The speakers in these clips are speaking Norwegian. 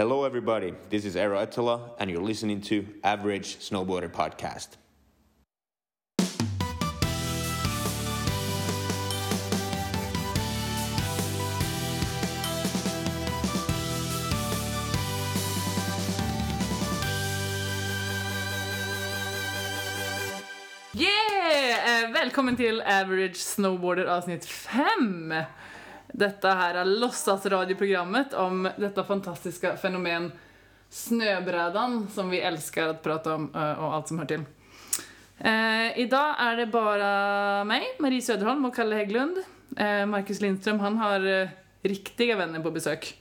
Hello, everybody. This is Eero Attila, and you're listening to Average Snowboarder Podcast. Yeah! Eh, Välkommen till Average Snowboarder avsnitt 5. Detta här är låtsasradioprogrammet om dette fantastiske fenomen snöbrädan som vi elsker å prate om og alt som hører til. Eh, dag er det bare meg, Marie Søderholm og Kalle Heggelund. Eh, Lindstrøm, Lindström, han har eh, venner på besøk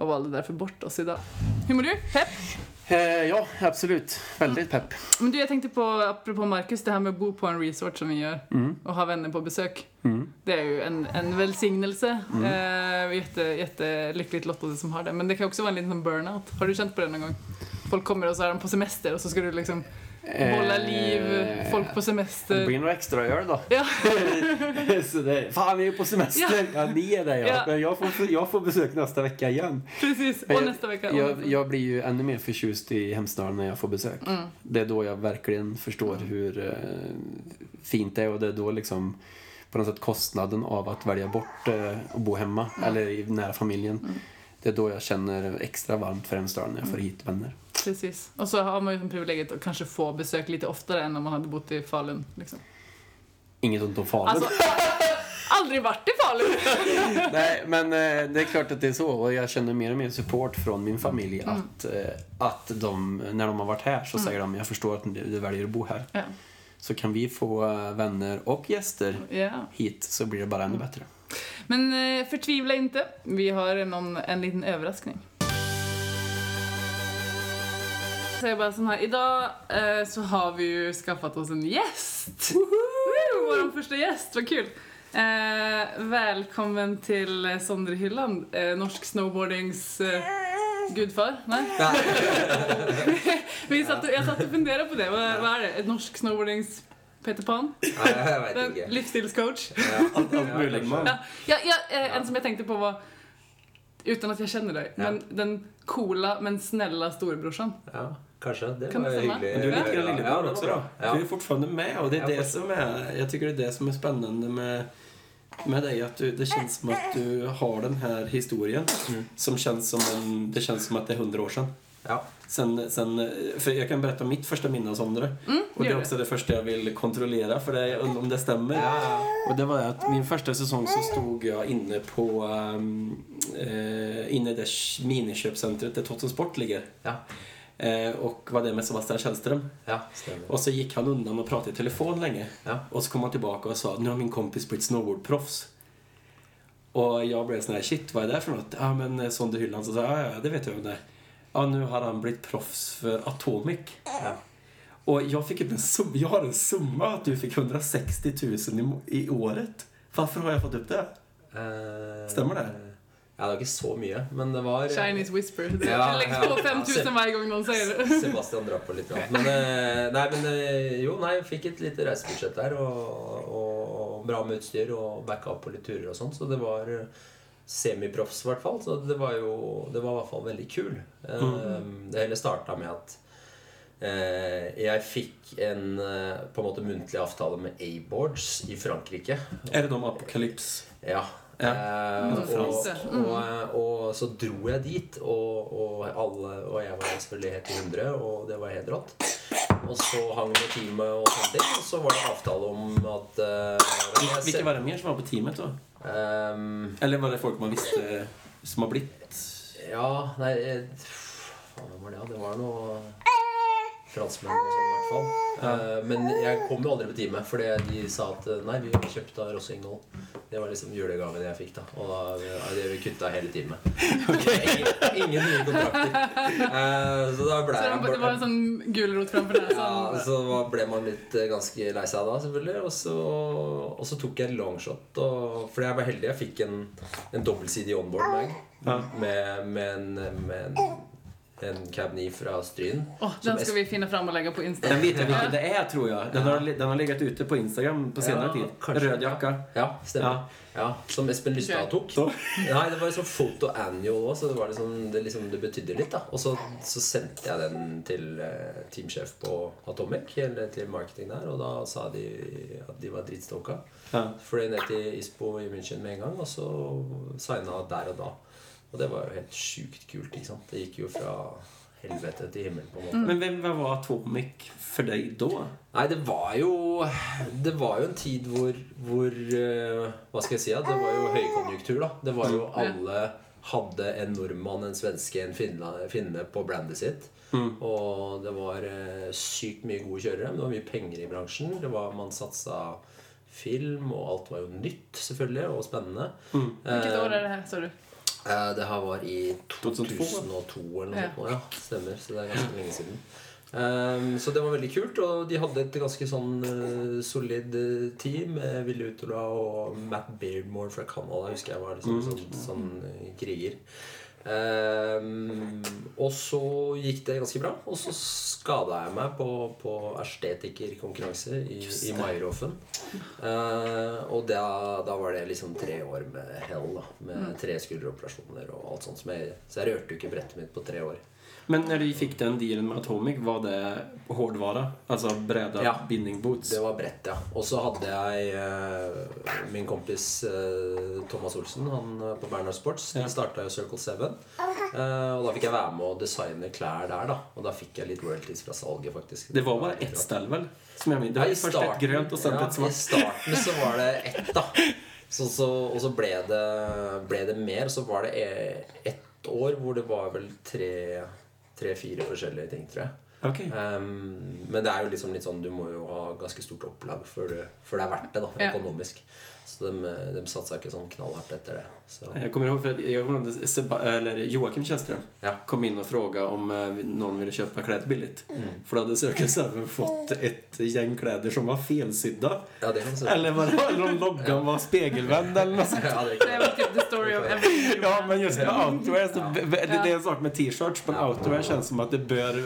og valgte derfor bort oss idag. Hur mår du? Pepp? Eh, ja, absolut. Väldigt pepp. Men du, jag tänkte på, apropå Marcus, det här med att bo på en resort som vi gör Mm. och ha vänner på besök. Mm. Det är ju en, en välsignelse. Eh, jätte, jättelyckligt lottade som har det. Men det kan också vara en liten burnout. Har du känt på det någon gång? Folk kommer och så är de på semester och så ska du liksom liv, Eh, folk på semester. Det blir blir ekstra å gjøre, da. Ja. så det, fan, vi är på semester. Ja, ni är det ja. Ja. Men jag får, jag får besök nästa vecka igen. Precis, och Jag- nästa vecka. och Jag, jag blir ju ännu mer förtjust i Hemsdalen när jag får besök. Mm. Det är då jag verkligen förstår hur uh, fint det är och det är då liksom på något sätt kostnaden av att välja bort uh, och bo hemma eller i nära familjen. Mm. Det är då jag känner extra varmt för Hemsdalen när jag får hit vänner. Precis. Och så har man ju privilegiet att kanske få besök lite oftare än om man hade bott i Falun. Liksom. Inget ont om Falun. Alltså, aldri vært i Falun! Nej, men eh, det är klart att det är så. Och jag känner mer och mer support från min familj Mm. att, eh, att de, när de har varit här så säger de jag förstår att du, du väljer att bo här. Ja. Så kan vi få eh, vänner och gäster Ja. hit så blir det bara enda ännu bättre. Men förtvivla inte, vi har någon, en liten överraskning. Så jeg bare sånn her I dag eh, så har vi jo skaffet oss en gjest. Woo! Vår første gjest. vad kul! Eh, velkommen till eh, Sondre Hylland, eh, norsk snowboardings eh, gudfar? Nei? vi satt, og- jag satt og funderte på det, Hva, hva er det? Et norsk snowboardings Peter Pan? Nei, jeg vet En ikke. livsstilscoach? Allt, alt möjligt man. Ja, ja, ja, eh, en som jeg tenkte på var, Uten at jeg kjenner deg, Ja. men den cola, men snälla storebrorsan. Ja, kanskje. Det Kan var hyggelig. Men du liker lite Ja, lillebror også, da. Ja. Du er fortfarande med og det er det som er Jeg tycker det er det som er spennende med, med deg at du, det kjennes som at du har den her historien Mm. som kjennes som en, det kjennes som at det er 100 år siden. Ja. Sen, sen, for jeg kan berätta mitt første minne om det. Mm, og det er også också det første jeg vil kontrollere, for det, om det stemmer. Ja, Og det var at min første sesong så stod jeg inne på um, uh, inne i det minikjøpsenteret der Totten Sport ligger. ja. Eh, och var det med Sebastian Källström. ja. Och så gick han undan och pratade i telefon länge. Ja. Och så kom han tillbaka och sa nu har min kompis blivit snowboardproffs. Och jag blev sån här, shit vad är det för något? Ja men eh, Sonde Hylland så sa ja ja det vet jag om det är. Ja nu har han blivit proffs för Atomic. Ja. Och jag fick upp en summa, jag har en summa att du fick 160 000 i, i året. Varför har jag fått upp det? Eh, Stemmer det? Ja, det var ikke så mye, men det var eh, Chinese whisper. Det, Ja, läggs ja. på 5000 hver gang noen sier det. Sebastian drar på litt. Ja. Men, eh, nei, men eh, jo, nei, fikk et lite reisebudsjett der, og, og bra med utstyr og backa opp på litt turer og sånn, så det var semiproffs i hvert fall. Så det var jo Det var i hvert fall veldig kul. Mm. Det hele starta med at eh, jeg fikk en på en måte muntlig avtale med A-boards i Frankrike. Er det de Apocalypse? Ja. Ja. Eh, Mm, og. Mm. og, og så dro jeg dit, og, og, alle, og jeg var selvfølgelig helt i hundre, og det var helt rått. Og så hang vi teamet og sånne ting, og så var det avtale om at eh, jeg var det mer som var på teamet da? Um, Eller var det folk man visste som har blitt? Ja, nei eh, Faen, hva var det? Det var noe franskmenn og sånn, i hvert fall. Uh, men jeg kom jo aldri på time, fordi de sa at eh, nei, vi kjøpte av Ingold. Det var liksom julegaven jeg fikk, da. Og da det vi kutta hele teamet. Ingen, ingen nye kontrakter. Uh, så da ble Så det var- det var en sånn gulrot framfor ja, så ble man litt eh, ganske lei seg da, selvfølgelig. Og så, og så tok jeg en longshot. Og, fordi jeg var heldig. Jeg fikk en, en dobbeltsidig onboard-bag Ja. med, med, en, med en en Cab 9 fra Stryn. Åh, den skal vi finne fram og legge på Instagram. Den vet jeg hvilken det er, tror jeg. Den har, den har ligget ute på Instagram på senere Ja, tid. Rød Röd jacka. Ja, stemmer. Ja. Ja. som Espen Lystad tok. Nei, det var liksom sånn foto annual òg, så det, var liksom, det, liksom, det betydde litt. da Og så, så sendte jeg den til uh, teamsjef på Atomic, eller til marketing der, og da sa de at de var dritstoka. Ja. Fløy ned til Ispo i München med en gang, og så signa der og da. Og det var jo helt sjukt kult. ikke sant? Det gikk jo fra helvete til himmel, på en måte. Men hvem var Atomic for deg da? Nei, det var jo Det var jo en tid hvor, hvor eh, Hva skal jeg si? Ja? Det var jo høykonjunktur, da. Det var jo alle hadde en nordmann, en svenske, en finne, finne på brandet sitt. Og det var eh, sykt mye gode kjørere. Men det var mye penger i bransjen. Det var, man satsa film, og alt var jo nytt, selvfølgelig, og spennende. Vilket år er det her, sa du? Eh, Det her var i 2002, 2002 eller noe Ja. sånt. Ja, stemmer. Så det er ganske lenge siden. Um, så det var veldig kult, og de hadde et ganske sånn uh, solid eh, team. med Ville Utola og Matt Beardmore fra Canada husker jeg var liksom sånn, sånn eh, kriger. Ehm, og så gikk det ganske bra. Og så skada jeg meg på, på estetikerkonkurranse i, i Mairofen. Eh, og da, da var det liksom tre år med hell, da. Med tre skulderoperasjoner og alt sånt. Som jeg, så jeg rørte jo ikke brettet mitt på tre år. Men når de fikk den dealen med Atomic, var det hårdvare? Altså bräda, Ja. binding boots? Det var bredt, ja. Og så hadde jeg eh, min kompis eh, Thomas Olsen han eh, på Bernhard Sports. Ja. De starta jo Circle 7. Eh, og da fikk jeg være med å designe klær der, da. Og da fikk jeg litt royalties fra salget, faktisk. Det var bare ett stell, vel? Som jeg mener. Det var Ja, i et grønt og så och sen ja, I starten så var det ett, da. Så, så, og så ble det, ble det mer. Så var det e- ett år hvor det var vel tre tre-fire forskjellige ting, tror jeg. Okay. Um, men det er jo liksom litt sånn du må jo ha ganske stort opplag før det, før det er verdt det, da, Ja. Så de, de satsa ikke sånn knallhardt etter det. Så. Jeg kommer ihåg jag kommer ihåg Seba, eller Joakim Källström Ja. kom in och frågade om noen ville kjøpe klær billigt. Mm. For da hadde Circle 7 fått et gjeng klær som var felsydda. Ja. Eller, var det, om loggan var spegelvänd eller noe sånt. Ja, det Det var typ the story of everything. Ja, men just med outwear, så, Ja. det det er en sak med t-shirts, men outwear känns som at det bör...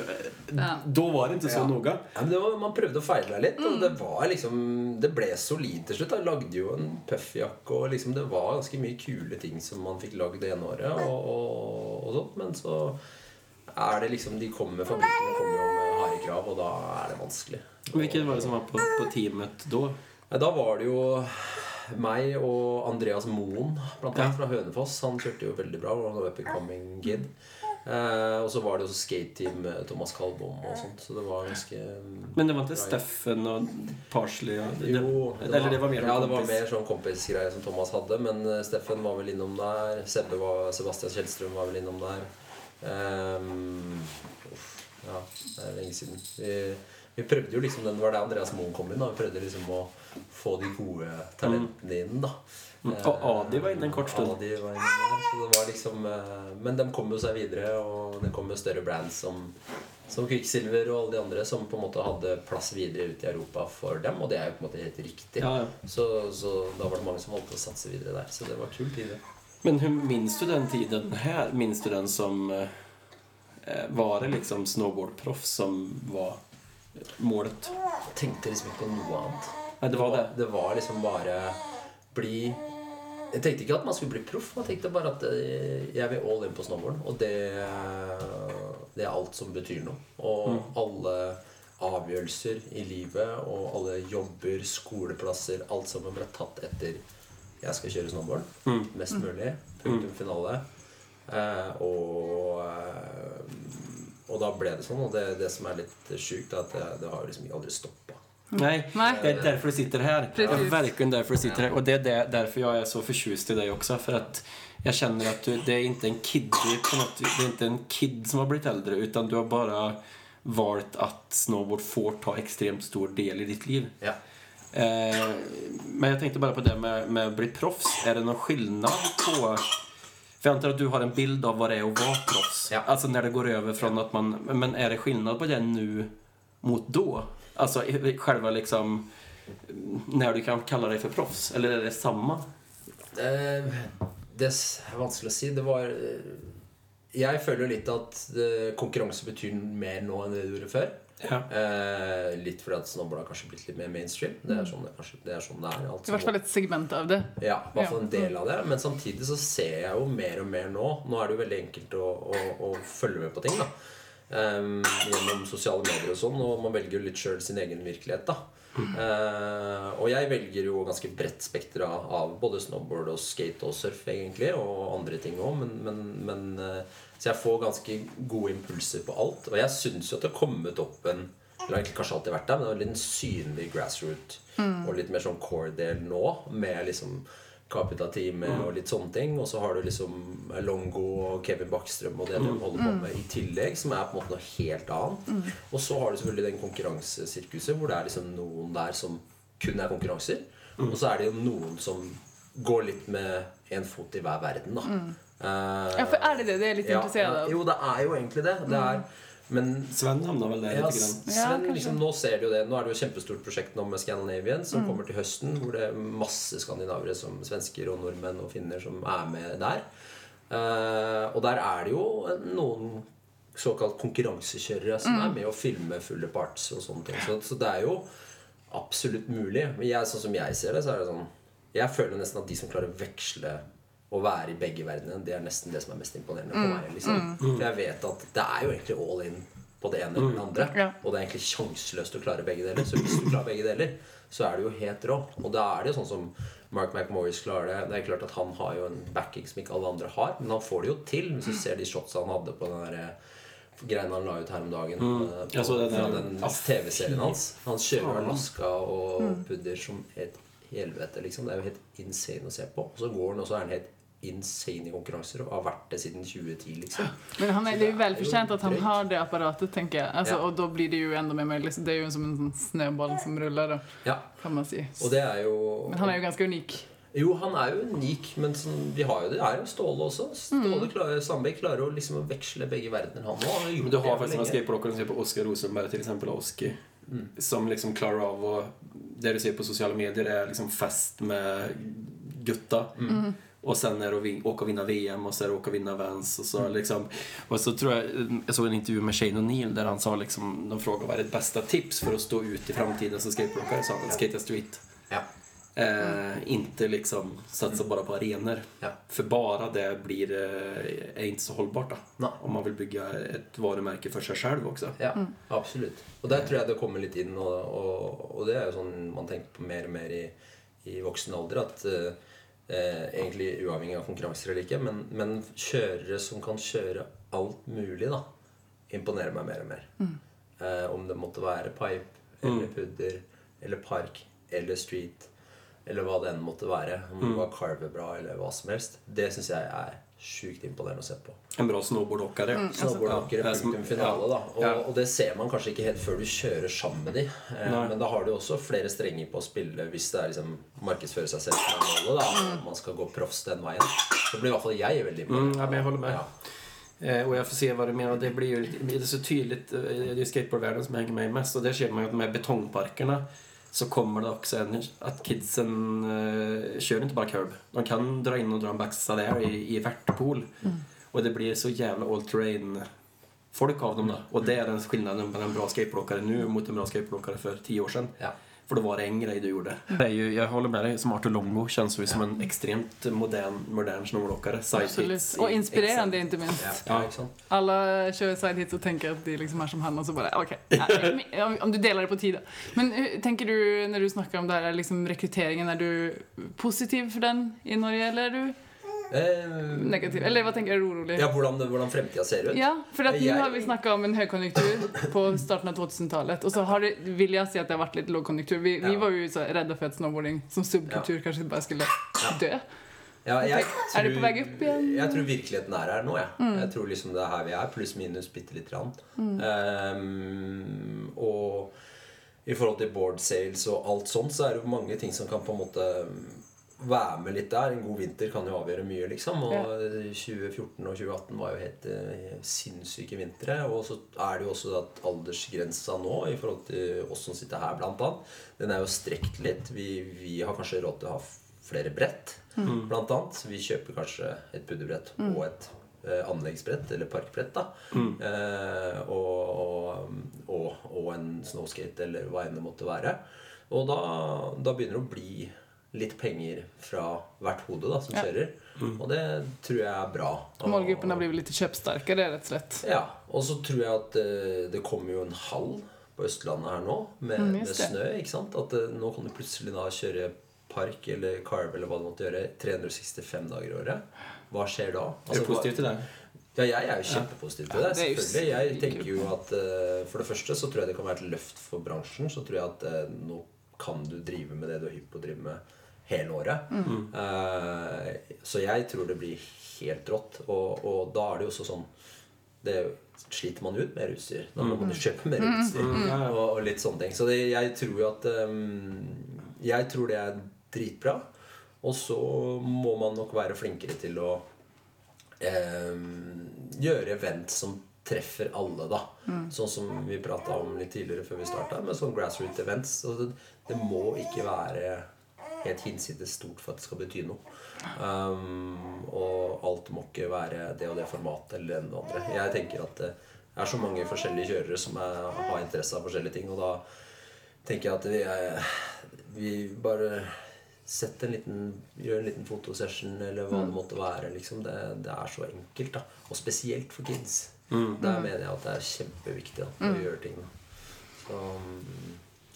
Ja. Da var det ikke så Ja. noe. Ja, men det var, man prøvde å feile litt, og det var liksom Det ble solid til slutt. Jeg lagde jo en puffjakke, og liksom det var ganske mye kule ting som man fikk lagd det ene året, og, og, og sånt. Men så er det liksom De kommer, fabrikkene kommer med harde krav, og da er det vanskelig. Hvilket var det som var på, på teamet da? Ja, Da var det jo meg og Andreas Moen, blant annet Ja. fra Hønefoss. Han kjørte jo veldig bra. og Han var up and coming kid. Eh, og så var det også skateteam med Thomas Kalbom og sånt. Så det var ganske Men det var ikke. Steffen og Parsley? Jo, eller det var mer Ja, det var mer sånn kompisgreie som Thomas hadde. Men eh, Steffen var vel innom der. Sebbe var, Sebastian Kjellstrøm var vel innom der. Um, ja, det er lenge siden. Vi, vi prøvde jo liksom Det var det Andreas Moen kom inn. da Vi prøvde liksom å få de gode talentene inn. da Mm. Og Adi var inne en kort stund. Adi var inne der, så det var liksom eh, Men de kom jo seg videre, og det kom jo større brands som som Quicksilver og alle de andre som på en måte hadde plass videre ut i Europa for dem. Og det er jo på en måte helt riktig. Ja, ja. Så, så da var det mange som holdt på å satse videre der. Så det var kul tid. Men minnes du den tiden her? Minnes du den som... eh, Var det liksom snowboardproff som var målet? Jeg tenkte liksom ikke på noe annet. Nei, det var det. Det var liksom bare bli Jeg tenkte ikke at man skulle bli proff. Man tenkte bare at eh, jeg vil all in på snowboard. Og det, det er alt som betyr noe. Og alle avgjørelser i livet og alle jobber, skoleplasser, alt sammen ble tatt etter jeg skal kjøre snowboard. Mest mulig. Punktum finale. Eh, og, eh, og da ble det sånn. Og det, det som er litt sjukt, er at det, det har liksom aldri stoppa. Nej, Nej. det är därför du sitter här. Det är Precis. verkligen därför du sitter här. Och det är där- därför jag är så förtjust i dig också. För att jag känner att du, det är inte en kid, på något, det är inte en kid som har blivit äldre. Utan du har bara valt att snowboard får ta extremt stor del i ditt liv. Ja. Eh, men jag tänkte bara på det med, med att bli proffs. Är det någon skillnad på... För jag antar att du har en bild av vad det är att vara proffs. Ja. Alltså när det går över från att man... Men är det skillnad på det nu mot då? Alltså själva liksom... När du kan kalla dig för proffs? Eller är det samma? Eh, Det er vanskelig å si. Det var eh, jeg føler litt at eh, konkurranse betyr mer nå enn det det gjorde før. Ja. Eh, litt fordi at snowboard har kanskje blitt litt mer mainstream. Det er sånn det, kanskje, det, er, sånn det er. I hvert fall et segment av det. Ja, i hvert fall en del av det. Men samtidig så ser jeg jo mer og mer nå Nå er det jo veldig enkelt å, å, å følge med på ting. da Ehm, Gjennom sosiale medier og sånn. Og man velger jo litt sjøl sin egen virkelighet. da uh, og jeg velger jo ganske bredt spekter av, av både snowboard og skate og surf, egentlig. Og andre ting òg. Men, men, men, uh, så jeg får ganske gode impulser på alt. Og jeg syns jo at det har kommet opp en eller egentlig kanskje alltid vært der, men det litt en synlig grassroot og litt mer sånn core-del nå, med liksom Capita Teamet og litt sånne ting. Og så har du liksom Longo og Kevin Backstrøm og det de holder på med i tillegg, som er på en måte noe helt annet. Og så har du selvfølgelig den konkurransesirkuset hvor det er liksom noen der som kun er konkurranser. Og så er det jo noen som går litt med en fot i hver verden, da. Eh, Ja, for er det det Det er litt ja, interessert ja. Jo, det er jo egentlig det. det er, men Sven havna vel der ja, lite grann. Sven, ja, liksom, nå ser du jo det Nå er det jo et kjempestort prosjekt nå med Scandinavian som kommer til høsten, hvor det er masse skandinavere som svensker og nordmenn og finner som er med der. Uh, og der er det jo noen såkalt konkurransekjørere som er med å filme fulle parts og sånne ting. Så, så det er jo absolutt mulig. Men jeg, sånn som jeg ser det, så er det sånn Jeg føler nesten at de som klarer å veksle å være i begge verdenene, det er nesten det som er mest imponerende for meg. liksom For jeg vet at det er jo egentlig all in på det ene eller det andre. Ja. Og det er egentlig sjanseløst å klare begge deler. Så hvis du klarer begge deler, så er du jo helt rå. Og da er det jo sånn som Mark McMorris klarer det. Det er klart at Han har jo en backing som ikke alle andre har, men han får det jo til. Hvis du ser de shotsa han hadde på den der eh, greiene han la ut her om dagen. Mm. På, Jeg så fra den TV-serien hans. Han kjører laska og pudder som et helvete, liksom. Det er jo helt insane å se på. Og så går han, og så er han helt insane i konkurranser og har vært det siden 2010, liksom. Men han er, det er jo velfortjent at han drøyt. har det apparatet, tenker jeg. Altså, Ja. Og da blir det jo enda mer möjligt. Det er jo som en sånn snøball som ruller, da, Ja, kan man si. og det er jo Men han er jo ganske unik. Jo, han er jo unik, men sånn, vi har jo det er jo Ståle også. Ståle klarer, Sandberg klarer å liksom å veksle begge verdener, han òg. Du har faktisk en skateboardåkare som ser på Oskar Rosenberg, til exempel Oski, som liksom klarer av å Det du sier på sosiale medier, er liksom fest med gutta. Och sen är det att åka och vinna VM och så är det att åka och vinna Vans och så liksom Och så tror jag, jag såg en intervju med Shane O'Neill där han sa liksom De frågade vad är ditt bästa tips för att stå ut i framtiden som skateboardåkare? sa han, skata street. Ja. Eh, inte liksom satsa bara på arenor. Ja. För bara det blir, eh, är inte så hållbart då. Nej. Om man vill bygga ett varumärke för sig själv också. Ja, absolut. Og der tror jeg det kommer litt inn, og, och, och det er jo sånn man tenker på mer og mer i, i voksen ålder. at eh, eh, egentlig uavhengig av konkurranser eller ikke, men, men kjørere som kan kjøre alt mulig, da, imponerer meg mer og mer. Eh, om det måtte være pipe, eller pudder, eller park, eller street, eller hva det enn måtte være. Om det var carver bra, eller hva som helst. Det syns jeg er sjukt imponerende å se på. En bra. Snowboardåkere, Ja, som- punktum finale, da. Og, Ja. og det ser man kanskje ikke helt før du kjører sammen med de. Eh, men da har du også flere strenger på å spille hvis det er liksom markedsføre seg selv som er målet. da Om man skal gå proffs den veien. Så blir i hvert fall jeg veldig imponert. Mm, ja, men jeg holder med. Ja. Eh, och jag får se vad du menar. Det blir ju lite- det är så tydligt. eh, Det är skateboardvärlden som hänger med mest. Och där ser man ju att med betongparkerna så kommer det også en, at kidsen uh, kjører ikke bare curb. De kan dra inn og dra en backside der i, i pool, og det blir så jævla all terrain folk av dem da Og det er den skillnaden mellom en bra skateboardåkare nå mot en bra skateboardåkare for ti år siden. Ja. För då var det en grej du gjorde. Det är ju, jag håller med dig, som Artur Longo känns ju som en extremt modern, modern snowboardåkare. Og inspirerende, Excel. ikke minst. Ja, ja, ikke sant? Alla kör side hits och tänker att det liksom är som han och så bara okej. Nej, om- Om du delar det på tid. Men hur, tänker du när du snackar om det här liksom rekryteringen, är du positiv för den i Norge eller är du Eh, negativ? Eller hva tenker du, urolig? ja, hvordan, hvordan fremtida ser ut? Ja, for at nu Jag- har vi snakka om en høykonjunktur på starten av 2000-tallet. Og så har det, vil jeg si at det har vært litt lågkonjunktur. Vi, vi var jo så redda for at snowboarding som subkultur kanskje bare skulle dø. Ja, jeg Er det på vei opp igjen? Jeg tror virkeligheten er her nå. Jeg, jeg tror liksom det er her vi er, pluss minus bitte lite grann. Ehm, og i forhold til board sales og alt sånt, så er det jo mange ting som kan på en måte være med litt der. En god vinter kan jo avgjøre mye, liksom. Og Ja. 2014 og 2018 var jo helt eh, sinnssyke vintre. Og så er det jo også at aldersgrensa nå, i forhold til oss som sitter her, blant annet, den er jo strekt litt. Vi, vi har kanskje råd til å ha flere brett, blant annet. Så vi kjøper kanskje et pudderbrett og et eh, anleggsbrett, eller parkbrett, da. Eh, og, og, og, og en snowskate, eller hva enn det måtte være. Og da, da begynner det å bli litt penger fra hvert hode da, som Ja. kjører. Og det tror jeg er bra. Og- Målgruppen har litt lite köpstarkare rett og slett. ja, og så tror jeg at uh, det kommer jo en hall på Østlandet her nå med, Mm, med snø. ikke sant? At uh, nå kan du plutselig da kjøre park eller carve eller hva du måtte gjøre 365 dager i året. Hva skjer da? Er Altså, du positiv til det? Ja, jeg er jo kjempepositiv til det. er selvfølgelig. Jeg tenker jo at uh, For det første så tror jeg det kan være et løft for bransjen. Så tror jeg at uh, nå kan du drive med det du er hypp på å drive med hele året. Mm. Uh, så jeg tror det blir helt rått. Og, og da er det jo også sånn det sliter man ut mer utstyr. Da må man jo kjøpe mer utstyr. ja, ja. Og, og litt sånne ting. Så det, jeg tror jo at um, Jeg tror det er dritbra. Og så må man nok være flinkere til å um, gjøre event som treffer alle, da. Sånn som vi prata om litt tidligere før vi starta, med sånn grassroot events. Så det, det må ikke være helt hinsides stort for at det skal bety noe. Um, og alt må ikke være det og det formatet eller det andre. Jeg tenker at det er så mange forskjellige kjørere som er, har interesse av forskjellige ting, og da tenker jeg at vi, er, vi bare setter en liten, gjør en liten fotosession eller hva det måtte være. Liksom. Det, det er så enkelt. da Og spesielt for kids. Der mener jeg at det er kjempeviktig da, å gjøre ting. Da. Så,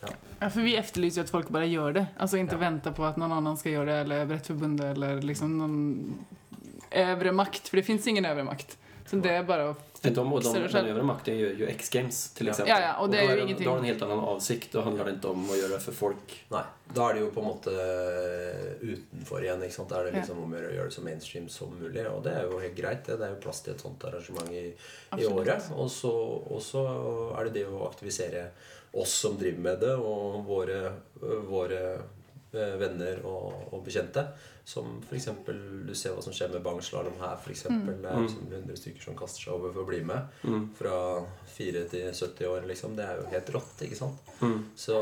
ja. Ja, för vi efterlyser ju att folk bara gör det. Alltså inte Ja. vänta på att någon annan ska göra det eller Brettförbundet eller liksom någon övre makt. För det finns ingen övre makt. Så det är bara att De, de, det den övre makten gör ju X-games till exempel. Ja, ja, och det är då ju ingenting- Då har en helt annen avsikt. og handler det ikke om å gjøre det for folk. Nei. Da er det jo på en måte utenfor igjen. ikke sant? Da er det Ja. liksom om å gjøre det så mainstream som mulig. Og det er jo helt greit. Det Det er jo plass til et sånt arrangement i, i året. Og så er det det å aktivisere oss som driver med det, og våre, våre eh, venner og, og bekjente. Som f.eks. du ser hva som skjer med bangslalåm her. For eksempel. Det er liksom 100 stykker som kaster seg over for å bli med. Fra 4 til 70 år. liksom. Det er jo helt rått. ikke sant? Så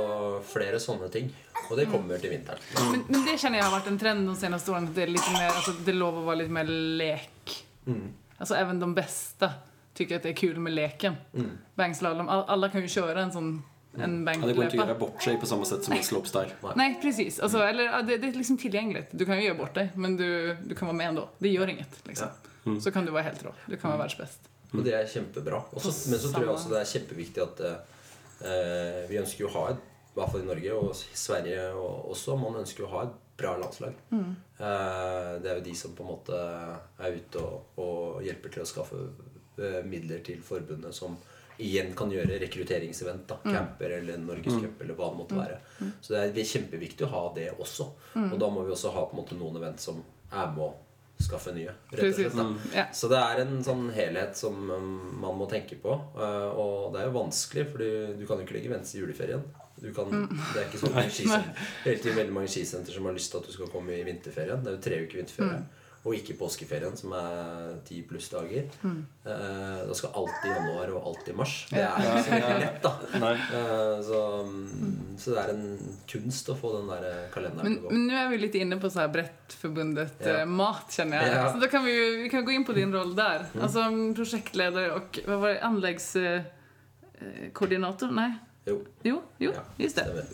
flere sånne ting. Og det kommer til vinteren. Men, men det kjenner jeg har vært en trend de seneste årene. At det er, litt mer, altså, det lov å være litt mer lek. Mm. even även de beste syns at det er kul med leken. Mm. Bangslalom, alle kan jo kjøre en sån en bankløper. det går ikke å gjøre bort seg på samme sett som en slopestyle. Nei, precis. Alltså, eller, det, det er liksom tilgjengelig. Du kan jo gjøre bort det, men du, du kan være med ennå. Det gjør inget. Liksom. Så kan du være helt rå. Du kan være verdensbest. Og det er kjempebra. Også, men så tror jeg også det er kjempeviktig at eh, Vi ønsker jo å ha et I hvert fall i Norge og Sverige og også. Man ønsker jo å ha et bra landslag. Eh, det er jo de som på en måte er ute og, og hjelper til å skaffe eh, midler til forbundet, som igjen kan gjøre rekrutteringsevent. da, Camper eller Norgescup eller hva det måtte være. Så det er, kjempeviktig å ha det også. Og da må vi også ha på en måte noen event som er med å skaffe nye. slett. Ja. Så det er en sånn helhet som um, man må tenke på. eh, og det er jo vanskelig, for du kan jo ikke legge venstre i juleferien. Du kan, Det er ikke sånn mange skisenter, veldig mange skisenter som har lyst til at du skal komme i vinterferien. Det er jo tre uker vinterferie. Og ikke påskeferien, som er ti pluss dager. Eh, da skal alt i januar og alt i mars. Det er ikke så lett, da. Eh, så, mm, så det er en kunst å få den der kalenderen Men, til å gå. men nå er vi litt inne på så her brettforbundet Ja. eh, mat kjenner jeg. Ja. Så da kan vi, ju- vi kan gå inn på din rolle der. Mm. Altså prosjektleder og hva var det, anleggskoordinator? Nei? Jo. Jo, jo Ja, just det. stämmer.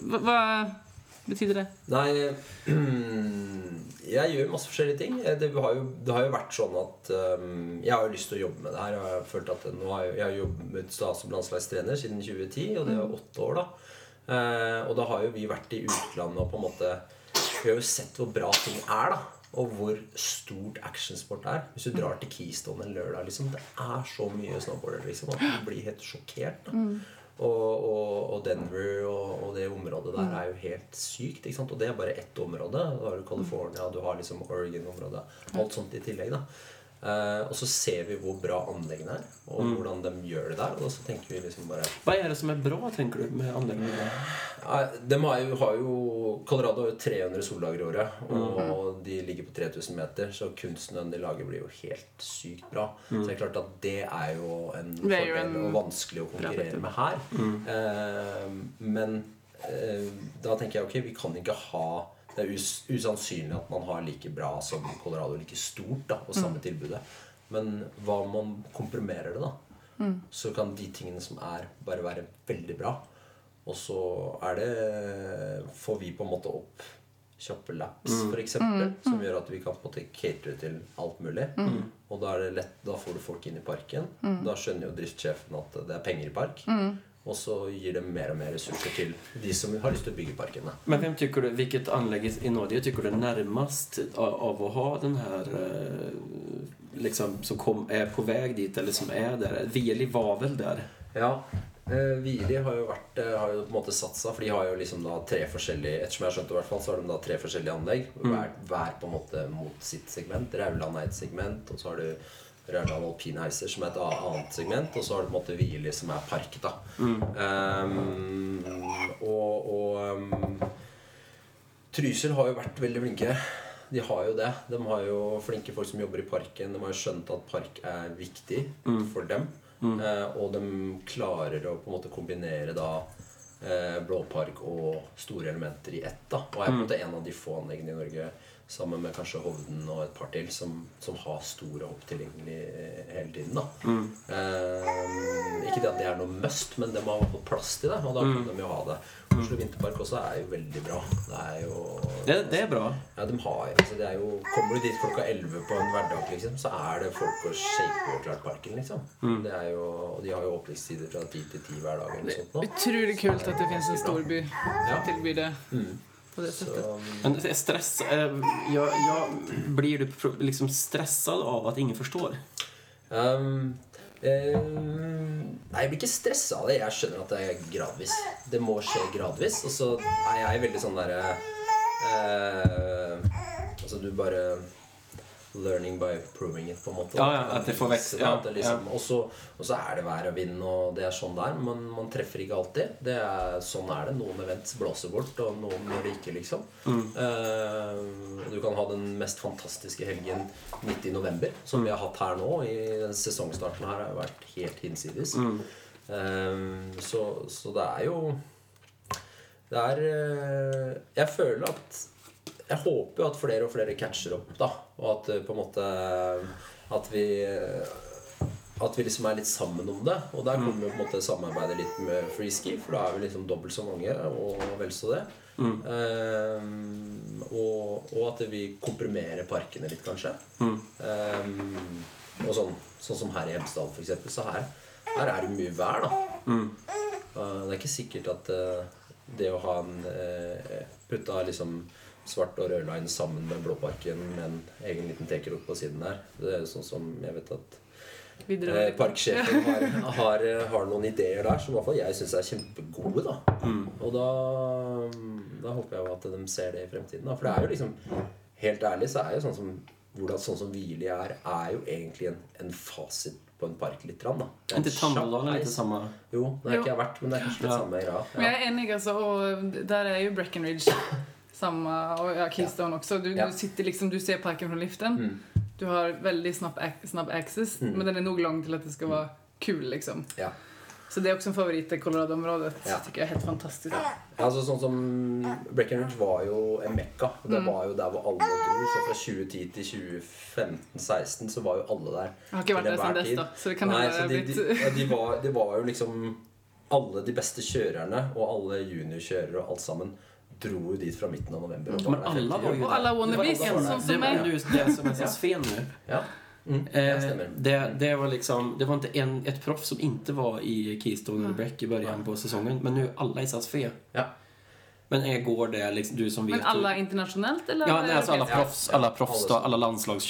Betyder det? Nei Jeg gjør masse forskjellige ting. Eh, Det har jo, det har jo vært sånn at um, Jeg har jo lyst til å jobbe med det her. Jeg har følt at nå har jeg, jeg har jobbet som landslagstrener siden 2010, og det er åtte år, da. Uh, og da har jo vi vært i utlandet og på en måte Vi har jo sett hvor bra ting er, da. Og hvor stort actionsport er. Hvis du drar til Keystone en lørdag, liksom, det er så mye snowboarder liksom, at du blir helt sjokkert. da og, og, og Denver og, og det området der er jo helt sykt. Og det er bare ett område. Da har du California, du har liksom Oregon-området. Alt sånt i tillegg. da Eh, Og så ser vi hvor bra anleggene er, og hvordan de gjør det der. Og så tenker vi liksom bare Hva er det som er bra, tenker du, med anleggene? Uh, De har jo, har jo Colorado har jo 300 soldager i året, og de ligger på 3000 meter. Så kunsten de lager, blir jo helt sykt bra. Så det er klart at det er jo en fordel en- og vanskelig å konkurrere med her. Uh, men eh, da tenker jeg ok, vi kan ikke ha Det er us usannsynlig at man har like bra som Colorado, like stort, da, og samme tilbudet. Men hva om man komprimerer det, da? Så kan de tingene som er, bare være veldig bra. Og så er det Får vi på en måte opp kjappe laps, for eksempel, som gjør at vi kan på en måte catere til alt mulig. Og da er det lett, da får du folk inn i parken. Da skjønner jo driftssjefen at det er penger i park. Og så gir det mer og mer ressurser til de som har lyst til å bygge parkene. Men hvem tykker du, hvilket anlegg i- Norge tykker du er nærmest av, av att ha den här eh, liksom, som kom, er på vei dit eller som er der? Veli var vel der? Ja, eh, har jo vært eh, Har jo på en måte satsa, for de har jo liksom da tre forskjellige Ettersom jeg har skjønt det, i hvert fall, så har de da tre forskjellige anlegg. Hver, hver på en måte mot sitt segment. Rauland er et segment, og så har du Rauland Alpine Heiser som er et annet segment, og så har du på en måte Vili som er park, da. Um, og og um, Trysil har jo vært veldig flinke. De har jo det. De har jo flinke folk som jobber i parken. De har jo skjønt at park er viktig for dem. Eh, og de klarer å på en måte kombinere da uh, blåpark og store elementer i ett. da Og er på en måte en av de få anleggene i Norge, sammen med kanskje Hovden og et par til, som, som har store hopp tilgjengelig eh, hele tiden. da eh, Ikke det at det er noe must, men de har ha fått plass til det. Og da kan de jo ha det. Oslo Vinterpark også er jo veldig bra. Det er jo Det, det er bra. ja, de har altså det er jo, Kommer du dit klokka 11 på en hverdag, liksom, så er det folk å shake og klart parken, liksom. Det er jo, og de har jo åpningstider fra 10 til 10 hver dag. eller sånt nå. Utrolig kult at det finnes en storby Ja. som tilbyr det på det sättet. Men det är stress, eh, jag, jag, blir du liksom stressad av att ingen förstår? um, eh, nei, jeg blir ikke stressa av det. Jeg skjønner at det er gradvis. Det må skje gradvis. Og så er jeg veldig sånn derre uh, Altså, du bare Learning by proving it, på en måte. Ja, ja, at det får vekst, ja, liksom, og, så, og så er det vær og vind, og det er sånn det er. Men man treffer ikke alltid. Det er, sånn er det. Noen events blåser bort, og noen gjør det ikke, liksom. Eh, du kan ha den mest fantastiske helgen midt i november, som vi har hatt her nå. I den sesongstarten her har jo vært helt hinsides. Eh, så, så det er jo Det er uh, Jeg føler at jeg håper jo at flere og flere catcher opp, da. Og at eh, på en måte At vi At vi liksom er litt sammen om det. Og der kommer vi på en måte samarbeidet litt med freeski, for da er vi liksom dobbelt så mange, og vel så det. Ehm, og, og at vi komprimerer parkene litt, kanskje. Ehm, og sånn, sånn som her i Hemsedal, eksempel. Så her, her er det mye vær, da. Eh, det er ikke sikkert at uh, det å ha en uh, Putta liksom svart og rød line sammen med Blåparken med en egen liten tekerot på siden der. Det er sånn som jeg vet at eh, parksjefen har, har, har noen ideer der som i hvert fall jeg syns er kjempegode. da Og da, da håper jeg jo at de ser det i fremtiden. da For det er jo liksom Helt ærlig så er jo sånn som hvordan sånn som Hvili er, er jo egentlig en, en fasit på en park litt. Rann, da. Det er inte en Tammeldalen kjapp lite reis. samma? Jo, det har Jo. ikke jeg vært, men det er kanskje litt Ja. samme greia. Men jeg er enig, altså, og der er jo Breckenridge samme, og ja, Keystone også. Du, Ja. du sitter liksom, du ser parken fra liften. Mm. Du har veldig snabb, snabb access, men den er nog lang til at det skal være kul, liksom. Ja. Så det er også en favoritt i Colorado-området. Ja. tycker jeg er helt fantastisk. Ja, altså sånn som Breckenridge var jo en mekka. og Det var jo der hvor alle dro. Så fra 2010 til 2015-16 så var jo alle der. Jeg har ikke vært der siden dess, da, så det kan Nei, hende så de, har de, ja, de, var, de var jo liksom Alle de beste kjørerne og alle juniorkjørere og alt sammen dro jo dit fra midten av november. og Men 50 var jo. Det var wannabes, sånn som meg. Det var det som er så fel nu. Ja, mm, det Eh, det, det var liksom, det var inte en, ett proff som inte var i Keystone eller Breck i början på säsongen. Men nu är alla i SAS fe. Ja. Men går det liksom, du som vet Men alla internasjonelt, eller? Ja, nej, alltså alla proffs, alle alla proffs alla- alla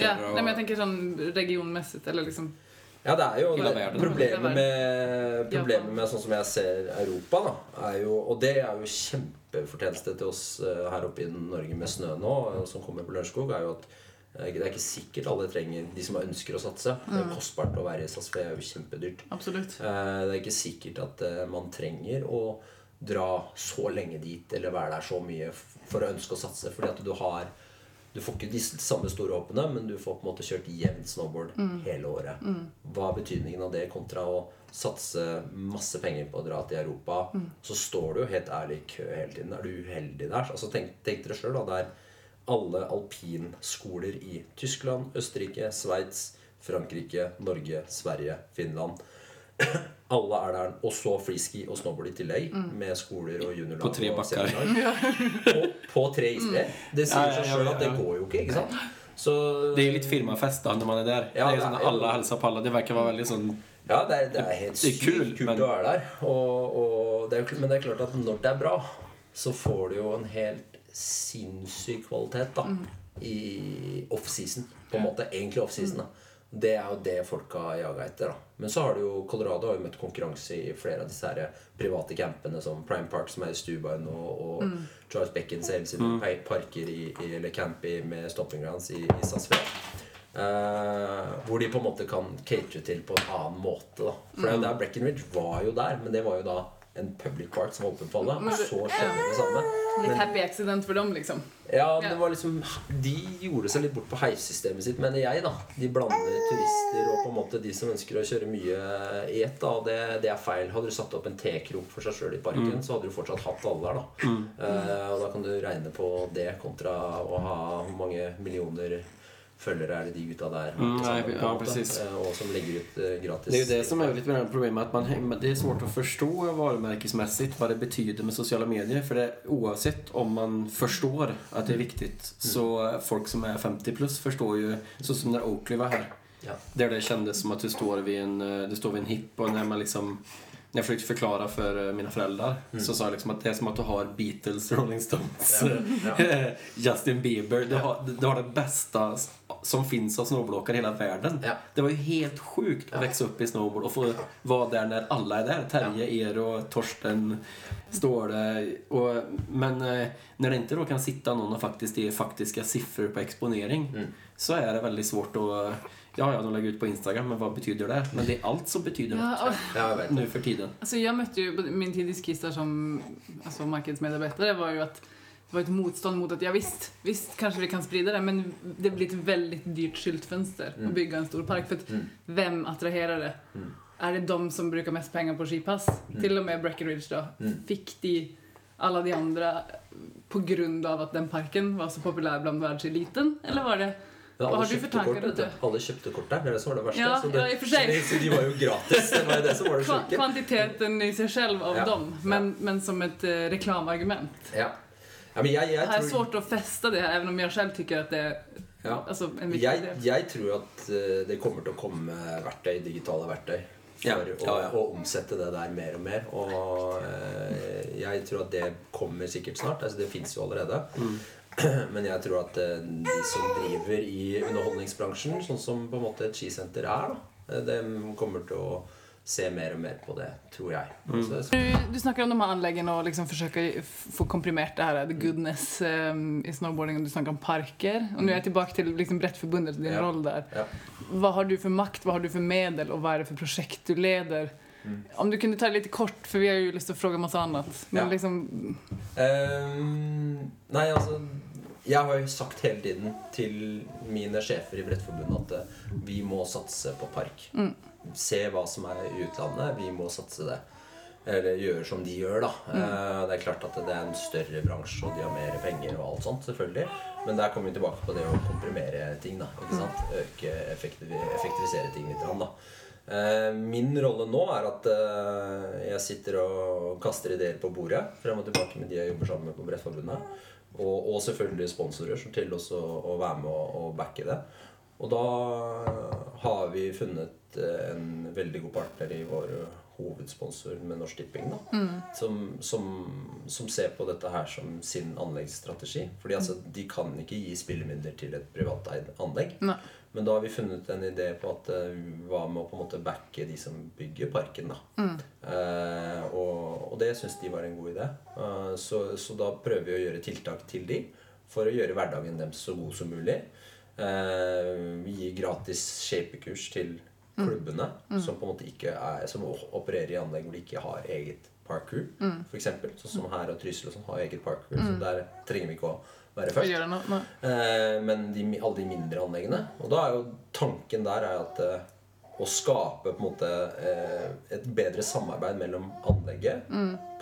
Ja, nej, men jeg tenker sånn regionmessig, eller liksom Ja, det er jo det, problemet med, problemet med sånn som jeg ser Europa, da, er jo Og det er jo kjempefortjeneste til oss eh, her oppe i Norge med snø nå, eh, som kommer på Lørenskog, er jo at eh, det er ikke sikkert alle trenger De som ønsker å satse. Det er kostbart å være i SAS, for det er jo kjempedyrt. Absolutt. Eh, Det er ikke sikkert at man trenger å dra så lenge dit eller være der så mye for å ønske å satse. Fordi at du har Du får ikke de samme store hoppene, men du får på en måte kjørt jevnt snowboard hele året. Hva er betydningen av det kontra å satse masse penger på å dra til Europa? Så står du jo helt ærlig i kø hele tiden. Er du uheldig der? Altså Tenk, tenk dere sjøl, da. Det er alle alpinskoler i Tyskland, Østerrike, Sveits, Frankrike, Norge, Sverige, Finland. Alle er der. Og så freeski og snowboard i tillegg. Med skoler og juniorlag. På tre bakker. På, på tre isbreer. Det sier seg sjøl at det går jo ikke. ikke sant? Så Det er jo litt firmafest da når man er der. Ja, det er jo sånn är ju- alla på alle. Det verkar være veldig sånn Ja, det er, det er helt sykt kul, kult men- å være der. Og, og det er, jo men det er klart at når det er bra, så får du jo en helt sinnssyk kvalitet da, i offseason. På en måte. Egentlig offseason. da. Det er jo det folk har jaga etter. da. Men så har du jo Colorado har jo møtt konkurranse i flere av disse her private campene, som Prime Park, som er i Stubine, og, og Charles Beckens hele sine pa- parker i, i, eller camp i, med stopping grounds i, i SAS Fred. Eh, hvor de på en måte kan catere til på en annen måte. da For det er jo der Breckenridge var jo der, men det var jo da en public park som var åpen for alle. Og så skjedde det samme. Litt happy accident for dem, liksom. ja, men det var liksom De gjorde seg litt bort på heissystemet sitt, mener jeg. da De blander turister og på en måte de som ønsker å kjøre mye i ett. da Og det, det er feil. Hadde du satt opp en T-krok for seg sjøl i parken, så hadde du fortsatt hatt alle der. da Eh, Og da kan du regne på det kontra å ha mange millioner følgere er det de gutta der Mm, nei, sammen, ja, måte. precis. Eh, Og som legger ut eh, gratis. Det er jo det som er litt det problemet At man, det er svårt å forstå varemerkesmessig hva det betyder med sosiale medier. For det, oavsett om man forstår at det er viktig, så folk som er 50 plus forstår jo så som när Oakley var her. Ja. Der det kjennes som at du står ved en, eh, du står ved en hipp og når man liksom när jag försökte förklara för mina föräldrar så sa jag liksom att det är som att du har Beatles, Rolling Stones, Ja. Justin Bieber. Du har, du har det bästa som finns av snowboardåkare i hela världen. Ja. Det var ju helt sjukt att växa upp i snowboard och få vara där när alla är där. Terje, Eero, Torsten, Ståle. Och, men når när det inte då kan sitta någon och faktiskt ge faktiska siffror på exponering Mm. så är det väldigt svårt att... Ja, ja, de lägger ut på Instagram, men vad betyder det? Men det är allt som betyder noe något Ja, jag vet. nu för tiden. alltså jag mötte ju, min tid i Skistar som alltså marknadsmedarbetare var ju att det var ett motstånd mot att ja visst, visst kanske vi kan sprida det men det blir ett väldigt dyrt skyltfönster Mm. att bygga en stor park för att Mm. vem attraherar det? Mm. Är det de som brukar mest pengar på skipass? Till och med Breckenridge då. Fikk Fick de alla de andra på grund av att den parken var så populär bland världseliten? Eller var det Men Hva alle har du for tanker kort. Alle kjøpte kort der. Det er det som var det verste. Ja, så det, ja, for de, så de var jo gratis. Det var det som var det sjuke. kvantiteten i seg selv av Ja. dem? Men, men som et uh, reklamargument. Ja. Ja, men jeg, Det jeg tror... är svårt att fästa det här, även om jag själv tycker att det är ja. alltså, en viktig jeg, del. jeg tror at eh, det kommer til å komme verktøy, digitale verktøy for Ja, ja, ja. å omsette det der mer og mer. Og eh, jeg tror at det kommer sikkert snart. Altså, det fins jo allerede. Mm. Men jeg tror at eh, de som driver i underholdningsbransjen, sånn som på en måte et skisenter er, da, eh, de kommer til å se mer og mer på det, tror jeg. Mm. Så, Du, du snakker om de her anleggene og liksom forsøker å få komprimert det her, the goodness um, i snowboarding. Og du snakker om parker. Og nå er jeg tilbake til liksom Brettforbundet din Ja. rolle der. ja. Hva har du for makt, hva har du for medel og hva er det for prosjekt du leder? Mm. Om du kunne ta det litt kort, for vi har jo lyst til å spørre masse annet. Men Ja. liksom, um, nei, altså Jeg har jo sagt hele tiden til mine sjefer i Brettforbundet at eh, vi må satse på park. Mm. Se hva som er i utlandet. Vi må satse det. Eller gjøre som de gjør, da. Mm. det er klart at det er en større bransje, og de har mer penger og alt sånt, selvfølgelig. Men der kommer vi tilbake på det å komprimere ting, da. Ikke sant? Øke, effektiv effektivisere ting litt. Da. Eh, Min rolle nå er at eh, jeg sitter og kaster ideer på bordet frem og tilbake med de jeg jobber sammen med på Brettforbundet. Og, og selvfølgelig sponsorer som til også å være med og, og backe det. Og da har vi funnet eh, en veldig god partner i vår hovedsponsor med Norsk Tipping. da som, som, som ser på dette her som sin anleggsstrategi. Fordi altså, de kan ikke gi spillemidler til et privateid anlegg. Ne. Men da har vi funnet en idé på at eh, hva med å på en måte backe de som bygger parken. da eh, og, og det syns de var en god idé. Eh, så, så da prøver vi å gjøre tiltak til de for å gjøre hverdagen deres så god som mulig. Eh, vi gir gratis shapekurs til klubbene som på en måte ikke er Som opererer i anlegg hvor de ikke har eget parkour. Mm. For eksempel, sånn som her og Trysil og sånn har eget parkour. Mm. Så der trenger vi ikke å være først. Noe. Eh, men de, alle de mindre anleggene. Og da er jo tanken der er at eh, å skape på en måte eh, et bedre samarbeid mellom anlegget,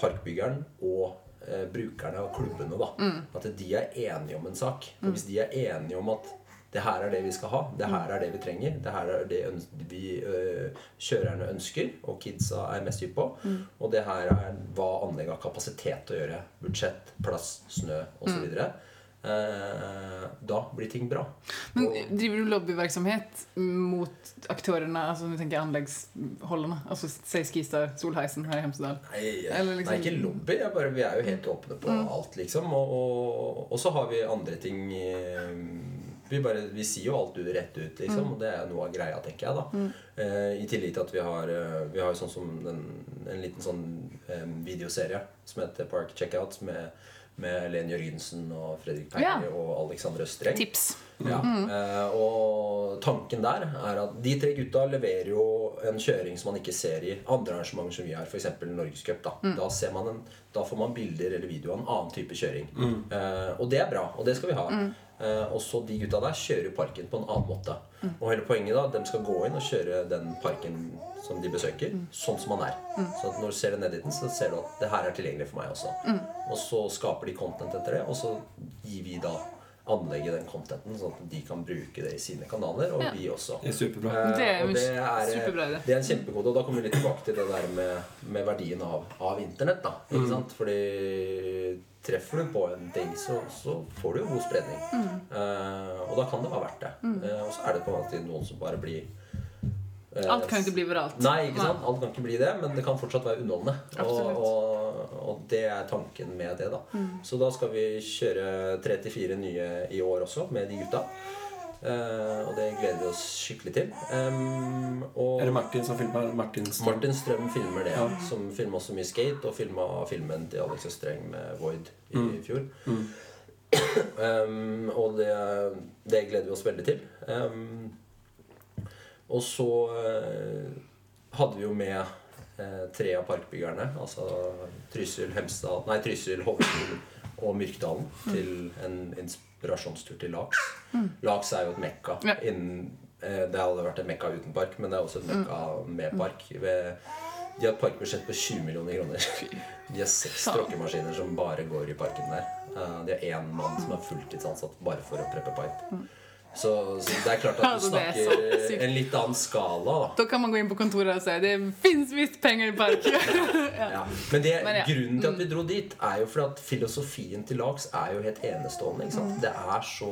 parkbyggeren og eh, brukerne og klubbene. da At de er enige om en sak. Og Hvis de er enige om at Det her er det vi skal ha. Det her er det vi trenger. Det her er det vi øh, kjørerne ønsker, og kidsa er mest hypp på. Og det her er hva anlegget har kapasitet til å gjøre. Budsjett, plass, snø osv. Eh, da blir ting bra. Men Og- driver du lobbyvirksomhet mot aktørene, altså du tenker anleggsholderne? Altså si Skistar, Solheisen her i Hemsedal. Nei, liksom- nei, ikke lobby. Bare, vi er jo helt åpne på alt, liksom. Og, og, og så har vi andre ting eh, vi, bare, vi sier jo alt ut rett ut, liksom. Og det er noe av greia, tenker jeg. da eh, I tillegg til at vi har eh, Vi har sånn som en, en liten sånn eh, videoserie som heter Park Checkout med med Len Jørgensen og Fredrik Perry Ja. og Alexander Østreng. Tips. Ja. Eh, og tanken der er at de tre gutta leverer jo en kjøring som man ikke ser i andre arrangementer som vi har, f.eks. Norgescup. Da. Da, ser man en, da får man bilder eller video av en annen type kjøring. Eh, og det er bra, og det skal vi ha. Eh, og så de gutta der kjører parken på en annen måte. Og hele poenget da, de skal gå inn og kjøre den parken som de besøker, sånn som man er. Så at når du ser det ned dit, så ser du at det her er tilgjengelig for meg også. Og så skaper de content etter det, og så gir vi da anlegge den contenten, sånn at de kan bruke det i sine kanaler, og Ja. vi også. Det er superbra. Eh, Det er og det er, superbra det. det er en kjempekode Og da kommer vi litt tilbake til det der med, med verdien av, av internett. da Ikke sant? Fordi treffer du på en ting, så, så får du jo god spredning. Eh, og da kan det være verdt det. Eh, og så er det på en måte noen som bare blir eh, Alt kan ikke bli viralt. Nei, ikke sant? alt kan ikke bli det, men det kan fortsatt være underholdende. Absolutt. Og, og, og det er tanken med det. da Så da skal vi kjøre tre til fire nye i år også, med de gutta. Uh, og det gleder vi oss skikkelig til. Um, og Er det Martin som filmer? Martin Strøm? Martin Strøm filmer det, som filma også mye skate, og filma filmen til Alex Østreng med Void i fjor. Em, og det, det gleder vi oss veldig til. Um, og så uh, hadde vi jo med tre av parkbyggerne, altså Trysil, Hemsedal Nei, Trysil, Hovdfjord og Myrkdalen, til en inspirasjonstur til Laks. Laks er jo et mekka innen eh, Det hadde vært et mekka uten park, men det er også et mekka med park. De har et parkbudsjett på 20 millioner kroner. De har seks tråkkemaskiner som bare går i parken der. Eh, De har én mann som er fulltidsansatt bare for å preppe pipe. Så, så det er klart at du snakker en litt annen skala, da. Da kan man gå inn på kontoret og si det fins visst penger i parken. Ja. Men, det, Men ja. grunnen til at vi dro dit, er jo fordi at filosofien til Lags er jo helt enestående. Sant? Det er så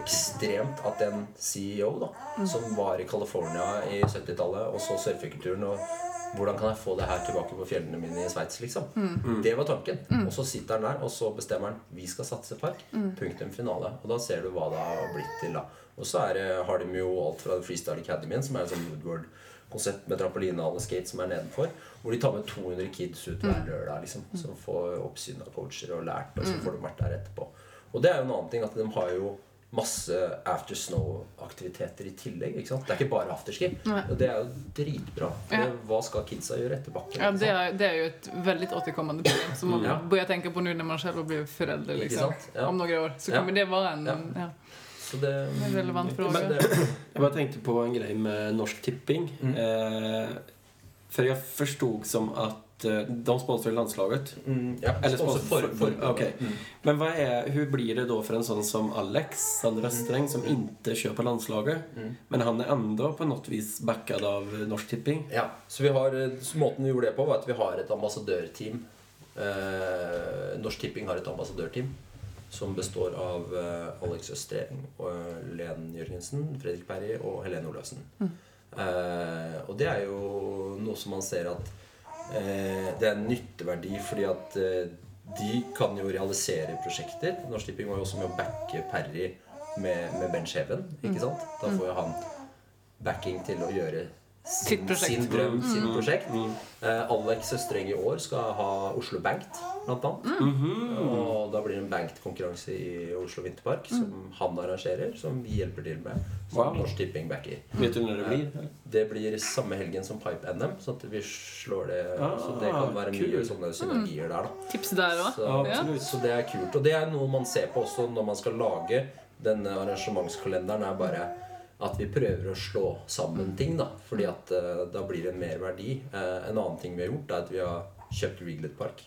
ekstremt at en CEO da, som var i California i 70-tallet og så surfekulturen og hvordan kan jeg få det her tilbake på fjellene mine i Sveits? Liksom? Det var tanken. Og så sitter han der, og så bestemmer han vi skal satse park. Punktum finale. Og da ser du hva det har blitt til. da Og så er det, har de jo alt fra Freestyle Academy, som er en sånn Woodward-konsept med trampolinehall og skate som er nedenfor. Hvor de tar med 200 kids ut hver lørdag, liksom, som får oppsyn av coacher og lært. Og så får de vært der etterpå. Og det er jo en annen ting at de har jo masse after snow-aktiviteter i tillegg. ikke sant? Det er ikke bare afterski. Og det er jo dritbra. Ja. Hva skal kidsa gjøre etter bakken? Ja, det er, är, det er, jo et veldig återkommende problem som man Ja. bør tenke på nå når man selv blir foreldre. Liksom. Ja. Om noen år så Ja. kommer det være en... Ja. Ja. Så det, En relevant fråga. Jeg bare tenkte på en greie med Norsk Tipping. Mm. Eh, for jeg forstod som at de sponsorer landslaget. mm, ja, Eller sponsor for, for, ok. Mm. Men vad är, hur blir det då för en sånn som Alex, Sander mm. som inte kör på landslaget? Mm. Men han er ändå på något vis backad av Norsk Tipping. Ja, så vi har, eh, så måten vi gjorde det på, var at vi har et ambassadørteam. Eh, Norsk Tipping har et ambassadørteam som består av eh, Alex Østreng, og eh, Len Jørgensen, Fredrik Berry og Helene Olaussen. Eh, og det er jo noe som man ser at det er en nytteverdi fordi at eh, de kan jo realisere prosjekter. Norsk Tipping var jo også med å backe Perry med, med Bench Heaven. Ikke sant? Da får jo han backing til å gjøre Sitt prosjekt. sin drøm, sitt prosjekt. Mm. Eh, Alex Søstreng i år skal ha Oslo Banked, blant annet. Mhm. Og da blir det en Banked-konkurranse i Oslo Vinterpark som han arrangerer, som vi hjelper til med. Som Wow. Norsk Tipping backer. Vet du når det blir? eller? Det blir samme helgen som Pipe NM, så at vi slår det Ah, Så det kan være mye sånne synergier der, da. Tips der også Så, Ja. så det er kult. Og det er noe man ser på også når man skal lage denne arrangementskalenderen, er bare at vi prøver å slå sammen ting, da. Fordi at uh, da blir det mer verdi. Uh, en annen ting vi har gjort, er at vi har kjøpt Riglet Park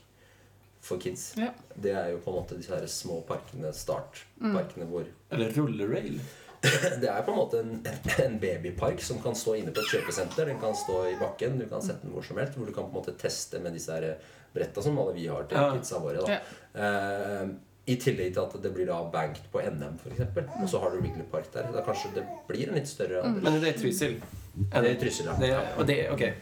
for kids. Ja. Det er jo på en måte disse her små parkene, startparkene, hvor Eller rullerail? det er på en måte en, en babypark som kan stå inne på et kjøpesenter. Den kan stå i bakken, du kan sette den hvor som helst. Hvor du kan på en måte teste med disse her bretta som alle vi har til Ja. kidsa våre. Da. Eh, I tillegg til at det blir da banked på NM, f.eks. Og så har du Wrigley Park der. Da kanskje det blir en litt større andel. Men det er Trysil? Det er i Trysil, ja. Det och det, okej.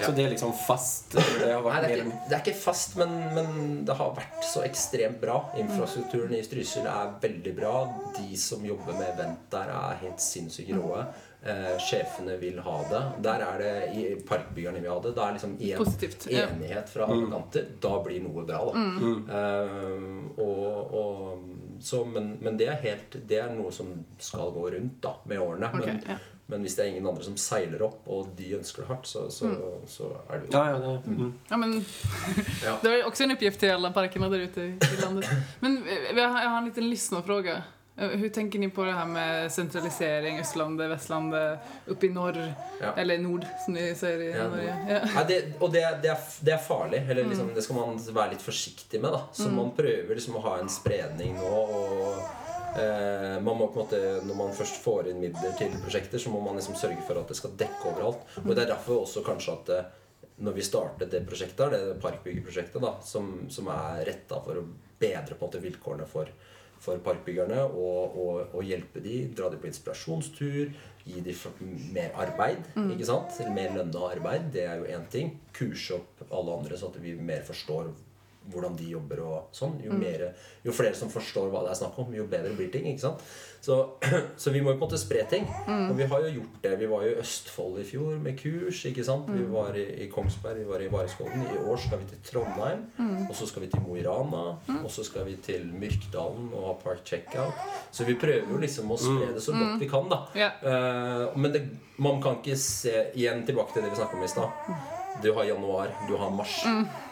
Så det er liksom fast? Det har Nei, det er, ikke, det er ikke fast, men, men det har vært så ekstremt bra. Infrastrukturen i Trysil er veldig bra. De som jobber med event der, er helt sinnssykt råe. Eh, sjefene vil ha det. Der er det i Parkbyggerne vil ha det. Da er liksom en Positivt, ja. enighet fra alle kanter. Da blir noe bra, da. Eh, og, og, så, men, men det er helt Det er noe som skal gå rundt da med årene. Okay, men, ja. men hvis det er ingen andre som seiler opp, og de ønsker det hardt, så, så, så er det jo Ja, ja, det, mm. Ja, men, det är också en uppgift till alla parkerna där ute i landet. Men jeg har, jag har en liten lyssnarfråga. Eh, Hur tänker ni på det här med centralisering, Østlandet, Vestlandet, opp i norr, Ja. eller nord som de sier i Ja, Norge? Ja. Ja, det, og det, det, er, det er farlig. Eller liksom, det skal man være litt forsiktig med. da Så man prøver liksom å ha en spredning nå. Og eh, man må på en måte Når man først får inn midler til prosjekter, så må man liksom sørge for at det skal dekke overalt. Og det er derfor også kanskje at eh, når vi startet det prosjektet, det parkbyggeprosjektet, da, som, som er retta for å bedre på en måte vilkårene for, for parkbyggerne og, og, og hjelpe de, dra de på inspirasjonstur, gi de mer arbeid. ikke sant? Eller mer lønna arbeid. Det er jo én ting. Kurse opp alle andre, sånn at vi mer forstår hvordan de jobber og sånn. Jo, mere, jo flere som forstår hva det er snakk om, jo bedre blir ting. ikke sant? Så, så vi må jo på en måte spre ting. Og vi har jo gjort det. Vi var jo i Østfold i fjor med kurs. ikke sant? Vi var i, i Kongsberg, vi var i Vareskolen. I år skal vi til Trondheim. Og så skal vi til Mo i Rana. Og så skal vi til Myrkdalen og ha Park Checkout. Så vi prøver jo liksom å spre det så godt vi kan, da. Eh, men det, man kan ikke se Igjen tilbake til det vi snakket om i stad. Du har januar, du har mars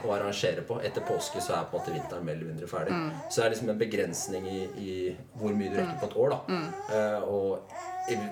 å arrangere på. Etter påske så er på en måte vinteren mer eller mindre ferdig. Så det er liksom en begrensning i, i hvor mye du rekker på et år. da Uh, Og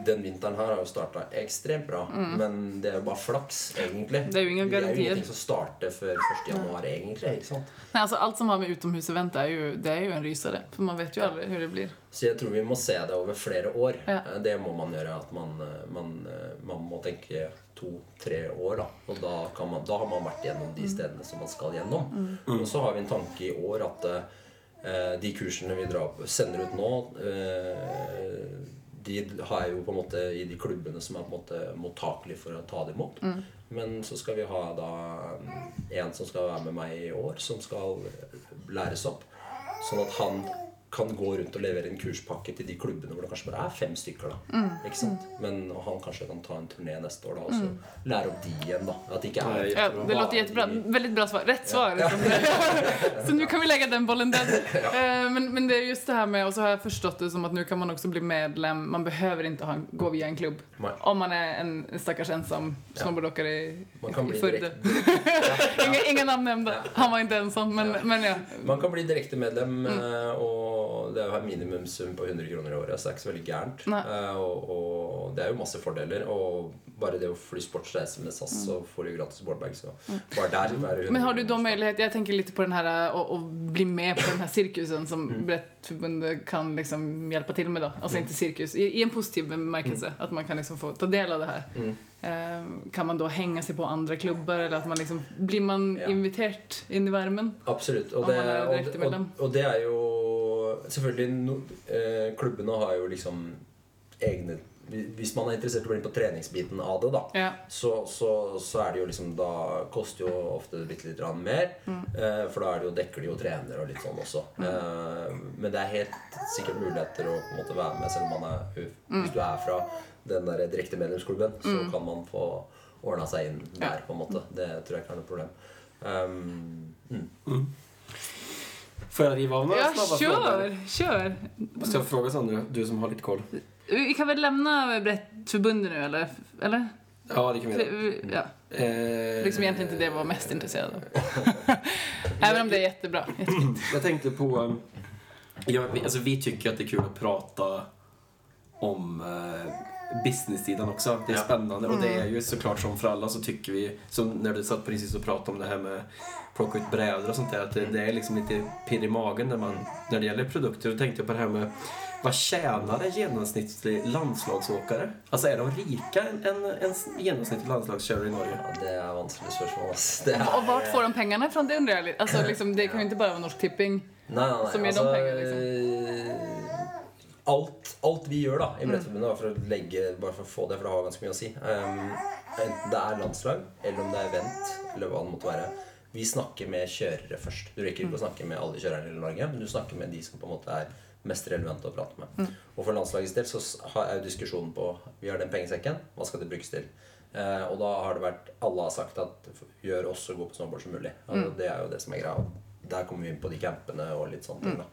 den vinteren her har jo starta ekstremt bra. Men det er jo bare flaks, egentlig. Det er jo ingen Det er jo ingenting som starter før 1. januar, egentlig. ikke sant? Nei, altså Alt som har med utomhusevent ju, det er jo en rysere. For man vet jo aldri hvordan det blir. Så jeg tror vi må se det over flere år. Ja. Eh, Det må man gjøre. At man, eh, man, man må tenke to-tre år. Da. Og da, kan man, da har man vært gjennom de stedene som man skal gjennom. Og så har vi en tanke i år at eh, de kursene vi drar sender ut nå eh, de har jeg jo på en måte i de klubbene som er på en måte mottakelige for å ta det imot. Men så skal vi ha da mm, en som skal være med meg i år, som skal læres opp. Sånn at han kan gå rundt og levere en kurspakke til de klubbene hvor det kanskje bare er fem stykker. da Ikke sant? Men han kanskje kan ta en turné neste år da og så lære opp de igjen. da At det ikke er Ja, det låter jättebra. Veldig bra svar. Rett svar. liksom. så nå kan vi legge den bollen der. ja. Men, men det er just det her med, og så har jeg forstått det som at nå kan man også bli medlem. Man behøver ikke ha, gå via en klubb. Nei. Om man er en stakkars ensam snowboardåkare i, i Førde. ingen, ingen navn nevnt. Han var ikke ensam, men, men ja. Man kan bli direktemedlem, Mm. og det er jo en minimumssum på 100 kroner i året, så det er ikke så veldig gærent. Eh, Og, og det er jo masse fordeler. Og bare det å fly sportsreise med SAS, så får du gratis boardbag. Så bare der er det Men har du da mulighet Jeg tenker litt på den her å, å bli med på den her sirkusen som Mm. Brettforbundet kan liksom hjelpe til med da. Altså mm. ikke sirkus. i, i en positiv bemärkelse. At man kan liksom få ta del av det her. Mm. Eh, kan man da henge seg på andre klubber, eller at man liksom, blir man Ja. invitert inn i varmen? Absolutt. Og det, og, og, og det er jo Selvfølgelig no, eh, Klubbene har jo liksom egne Hvis man er interessert i å bli med på treningsbiten av det, da, Ja. så, så, så er det jo liksom Da koster jo ofte bitte litt grann mer. Eh, for da er det jo, dekker de jo trener og litt sånn også. Eh, men det er helt sikkert muligheter å på en måte være med selv om man er Hvis du er fra den der direkte medlemsklubben, så kan man få ordna seg inn der, på en måte. Det tror jeg ikke er noe problem. Um, mm. Får jag riva av några Ja, snabba frågor? kör, kör. Måste jag fråga Sandra, du som har lite koll? Vi kan väl lämna Brettförbundet nu eller? Eller? Ja, det kan vi göra. Ja, Eh, liksom egentligen inte det jag var mest intresserad av. Även om det är jättebra. jättefint. Jag tänkte på... um, Ja, vi, alltså, vi tycker att det är kul att prata om eh, business-sidan också. Det är Ja. spännande och det är ju såklart som för alla så tycker vi, som när du satt precis och pratade om det här med plocka ut brädor och sånt där, att det, det är liksom lite pirr i magen när, man, när det gäller produkter. Då tänkte jag på det här med vad tjänar en genomsnittlig landslagsåkare? Alltså är de rika en, en, en genomsnittlig landslagskörare i Norge? Ja, det er vanskelig spørsmål. er, Och vart får de pengarna fra? Det undrar jag litt. Alltså, liksom, det kan ju inte bara vara Norsk Tipping. Nei, nei. Som gir altså, de penger, liksom. Alt, alt vi gjør da i Brettforbundet, bare for å legge Bare for å få det, for det har ganske mye å si. Um, enten det er landslag, eller om det er event, eller hva det måtte være. Vi snakker med kjørere først. Du rekker ikke å snakke med alle kjørerne i Norge, men du snakker med de som på en måte er mest relevante å prate med. Og for landslagets del så har- er jo diskusjonen på Vi har den pengesekken, hva skal det brukes til? Uh, og da har det vært Alle har sagt at gjør oss så gode på snowboard som mulig. Og det er jo det som er greia. Der kommer vi inn på de campene og litt sånne ting. da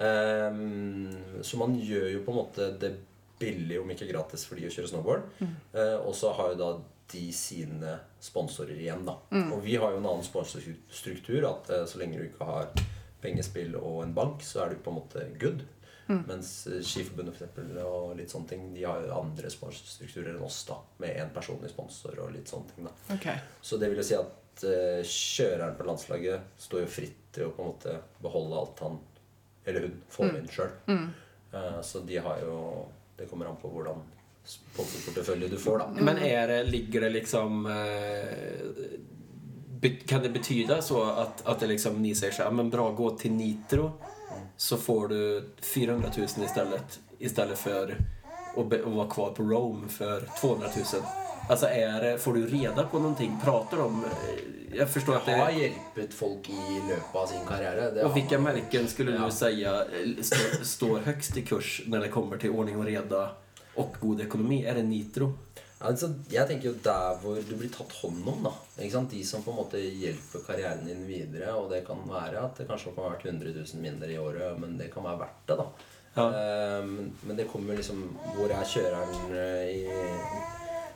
så man gjør jo på en måte det billig, om ikke gratis, for de å kjøre snowboard. Mm. og så har jo da de sine sponsorer igjen, da. Og vi har jo en annen sponsorstruktur. At eh, så lenge du ikke har pengespill og en bank, så er du på en måte good. Mens eh, Skiforbundet for eksempel, og litt sånne ting, de har jo andre sponsorstrukturer enn oss, da. Med én personlig sponsor og litt sånne ting, da. Okay. Så det vil jo si at uh, kjøreren på landslaget står jo fritt til å på en måte beholde alt han eller hun får inn sjøl. så de har jo Det kommer an på hvordan sponsorportefølje du får, da. Men er det, ligger det liksom... Eh, kan det betyda så at, at det liksom, ni sier så här, men bra, gå til Nitro så får du 400 000 istället, istället for å, be, å være kvar på Rome for 200 000? Alltså är det, får du reda på någonting? Pratar de? Jag förstår att Har det... hjulpet folk i løpet av sin karriere. Det Och har vilka man. märken skulle du säga eh, står, står högst i kurs när det kommer till ordning och reda och god ekonomi? Är det Nitro? Altså, jeg tenker jo der hvor du blir tatt hånd om, da. Ikke sant? De som på en måte hjelper karrieren din videre. Og det kan være at det kanskje kan være 100 000 mindre i året, men det kan være verdt det, da. Ja. Eh, men- men det kommer liksom Hvor er kjøreren eh, i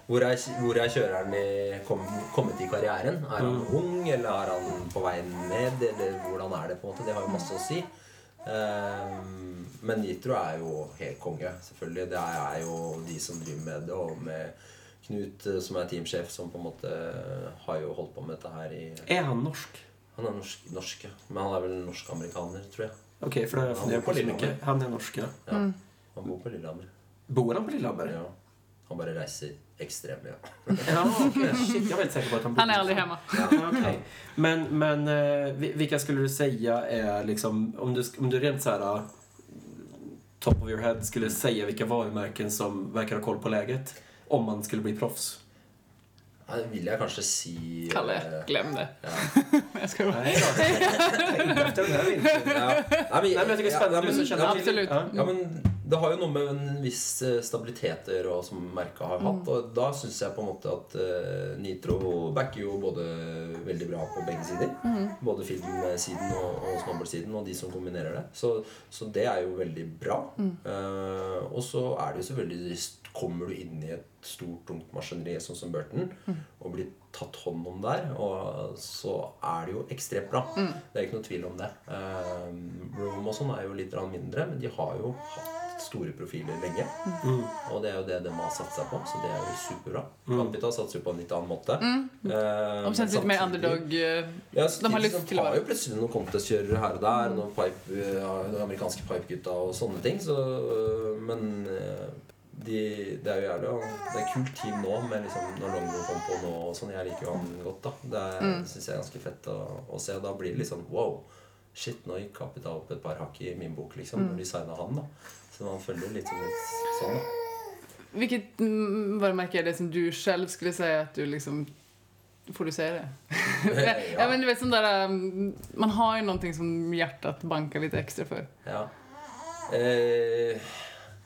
hvor er, hvor er kjøreren i, kom, kommet i karrieren? Er han ung, eller er han på vei ned? Eller hvordan er det? på en måte? Det har jo masse å si. Um, men Nitro er jo helt konge, selvfølgelig. Det er jo de som driver med det, og med Knut, eh, som er teamsjef, som på en måte har jo holdt på med dette her i Er han norsk? Han er norsk, norsk ja. men han er vel norsk-amerikaner, tror jeg. Ok, for det er Han er bor på. Lillehammer. Han er norsk, ja. Ja. Han bor på Lillehammer. Bor han på Lillehammer? Ja. Han bare reiser ekstremt ja. Ja, okay. Shit, jag var inte säker på att han bodde Han är aldrig hemma. Ja, okay. Men, men eh, vilka skulle du säga är liksom, om du, om du rent så här eh, top of your head skulle säga vilka varumärken som verkar ha koll på läget om man skulle bli proffs? Ja, det vill jeg kanskje si Kalle, eh, glöm det. Ja. Nej, jag ska bara. Nej efter den här vintern. Ja. Nej, men jag tycker det är spännande ja, känner. Absolut. Ja. Ja, men det har jo noe med en viss eh, stabilitet å gjøre, som merket har hatt. Og da syns jeg på en måte at uh, Nitro backer jo både veldig bra på begge sider. Både filmsiden og, og snowboardsiden, og de som kombinerer det. Så, så det er jo veldig bra. Eh, og så er det jo selvfølgelig Kommer du inn i et stort, tungt maskineri sånn som Burton og blir tatt hånd om der, og så er det jo ekstremt bra. Det er ikke noe tvil om det. Eh, Rome og sånn er jo litt mindre, men de har jo hatt store profiler lenge. Og det er jo det de har satsa på, så det er jo superbra. Capita satser jo på en litt annen måte. Eh, Omtrent litt mer underdog. uh, ja, De har lyst til å har være jo plutselig noen contest-kjørere her og der. Noen pipe, uh, amerikanske pipegutta og sånne ting. Så, uh, men øh, de, det er jo jævlig Det er kult team nå, med liksom, når Longo kom på nå og sånn. Jeg liker jo han godt, da. Det Mm. synes jeg er ganske fett å, å se. Da blir det liksom wow. Shit, nå gikk Capita opp et par hakk i min bok, liksom, Mm. når de signa han, da. Så man følger som litt sånn, da. Hvilket varemerke er det som du selv skulle si at du liksom Får du se det? ja. men du vet sånn der um, man har jo noe som hjertet banker litt ekstra for. Ja. Eh,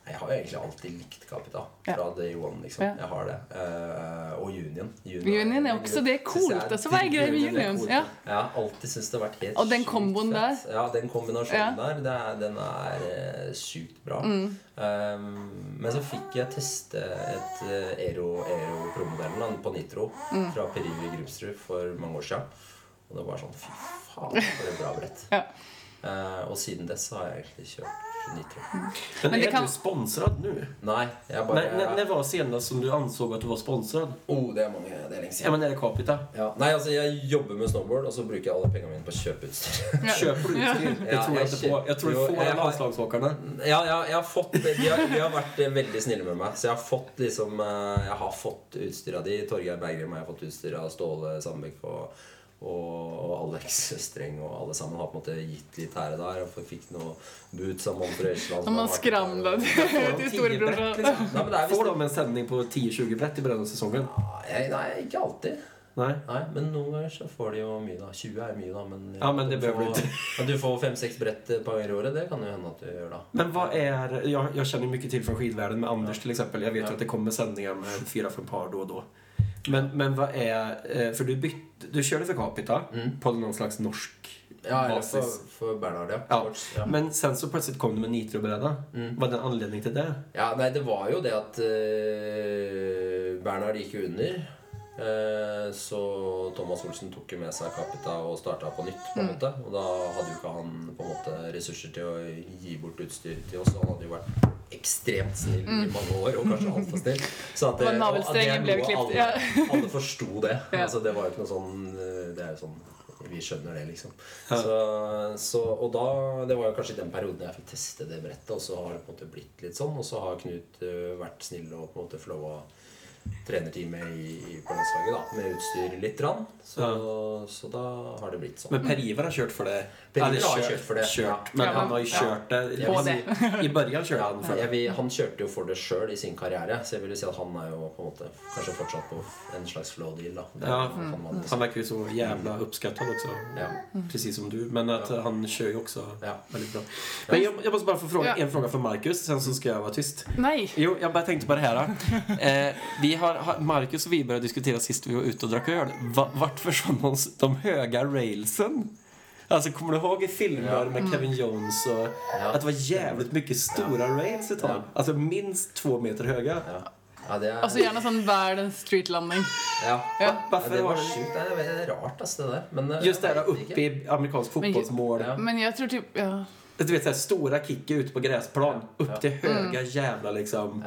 jeg har jo egentlig alltid likt Capita. Ja. Fra day one, liksom. Ja. Jeg har det. Uh, og Union. Union Union er også det coolt. så var jeg grei med Union Ja. Jeg har alltid syntes det har vært helt Og den komboen der. Ja, den kombinasjonen Ja. der, det er, den er uh, sjukt bra. Mm. Um, men så fikk jeg teste et uh, Ero, Ero Pro-modellen på Nitro Mm. fra Perivi Iver Grimsrud for mange år siden. Og det var sånn Fy faen, for et bra brett. Ja. uh, og siden dess så har jeg egentlig kjørt Men, Men det är kan- du sponsrad nu? Nei, när, när var senast som du ansåg att du var sponsrad? Oh, det er mange, det er lenge Ja, siden. men är det Capita? Ja. Nei, altså, jeg jobber med snowboard, og så bruker jeg alle pengene mine på å kjøpe utstyr. Ja. Köper du utstyr? Ja, tror jag jag inte på. Jag tror Jo, det är jag landslagsåkarna. Ja, ja, jeg har fått de har, de har vært eh, veldig snille med meg. Så jeg har fått liksom eh, Jeg har fått utstyr av de. Torgeir Bergrim har jeg fått utstyr av. Ståle Sandbekk og, og, Alex Streng og alle sammen har på en måte gitt litt her og der. Og fikk noe boots av Montre Øysteland. Om man storebror. Men det er Får du de en sending på 10-20 brett i Brønnøysesongen? Nei, nei, ikke alltid. Nei. Nei, Men noen ganger så får de jo mye, da. 20 er mye, da. Men, Ja, men det du får-. Men du får fem-seks brett et par ganger i året. Det kan jo hende at du gjør, da. Men hva er Jeg, jeg kjenner mye til fra skiverdenen med Anders ja. f.eks. Jeg vet jo Ja. at det kommer sendinger med fyra, fem par da og då. Men, men hva er For du bytte, du kjører for Capita Mm. på noen slags norsk Ja, basis. for, for Bernhard, ja. Ja. Ja. Men sen så plutselig kom du med nitrobreda. Mm. Var det en anledning til det? Ja, nei, det var jo det at uh, Bernhard gikk under. Uh, så Thomas Olsen tok jo med seg Capita og starta på nytt. på en måte Og da hadde jo ikke han på en måte ressurser til å gi bort utstyr til oss. Han hadde jo vært ekstremt snill i mange år, og kanskje altfor snill. Så at det, og at noe klippet, Alle, alle forsto det. Ja. Altså, det var jo ikke noe sånn eh, Det er jo sånn vi skjønner det, liksom. Så, så, og da, Det var jo kanskje i den perioden jeg fikk teste det brettet, og så har det på en måte blitt litt sånn. Og så har Knut øh, vært snill og på en måte få trenertime i, i, på landslaget da, med utstyr litt. Rann. Så, så da har det blitt sånn. Men Per-Ivar har kjørt for det. Per-Ivar Eller har kjørt for det, Kjørt, ja. Men Ja, han har jo ja. det. På han, det. I början kjørte han for det. vil, han kjørte jo for det sjøl i sin karriere, så jeg vil si at han er jo på en måte kanskje fortsatt på en slags flow deal. da. Det Ja. han. Han verkar ju så jævla uppskattad også, Ja. Precis som du. Men at Ja. han kjører jo også Ja. veldig bra. Men jeg, jeg måste bare få fråga Ja. en fråga for Markus, sen så skal jeg være tyst. Nei. Jo, jeg bare tenkte på det här. Eh, vi har, har, Marcus och vi började diskutera sist vi var ute och drack öl. Va, vart försvann de, de höga railsen? Alltså, kommer du ihåg i filmer Ja. med Kevin Jones och Ja. att det var jävligt mycket stora rails ett tag? Ja. Alltså minst två meter höga. Ja. ja, det er Altså gjerne sånn verdens streetlanding. ja. Ja. Ja, Varför det var sjukt. Det er rart, ass, det der. Men, eh, Just det der oppe uppe i amerikansk Men fotbollsmål. Ja. Men jeg tror typ ja. Du vet så här, stora kicker ute på gräsplan. Upp Ja. till höga jävla liksom.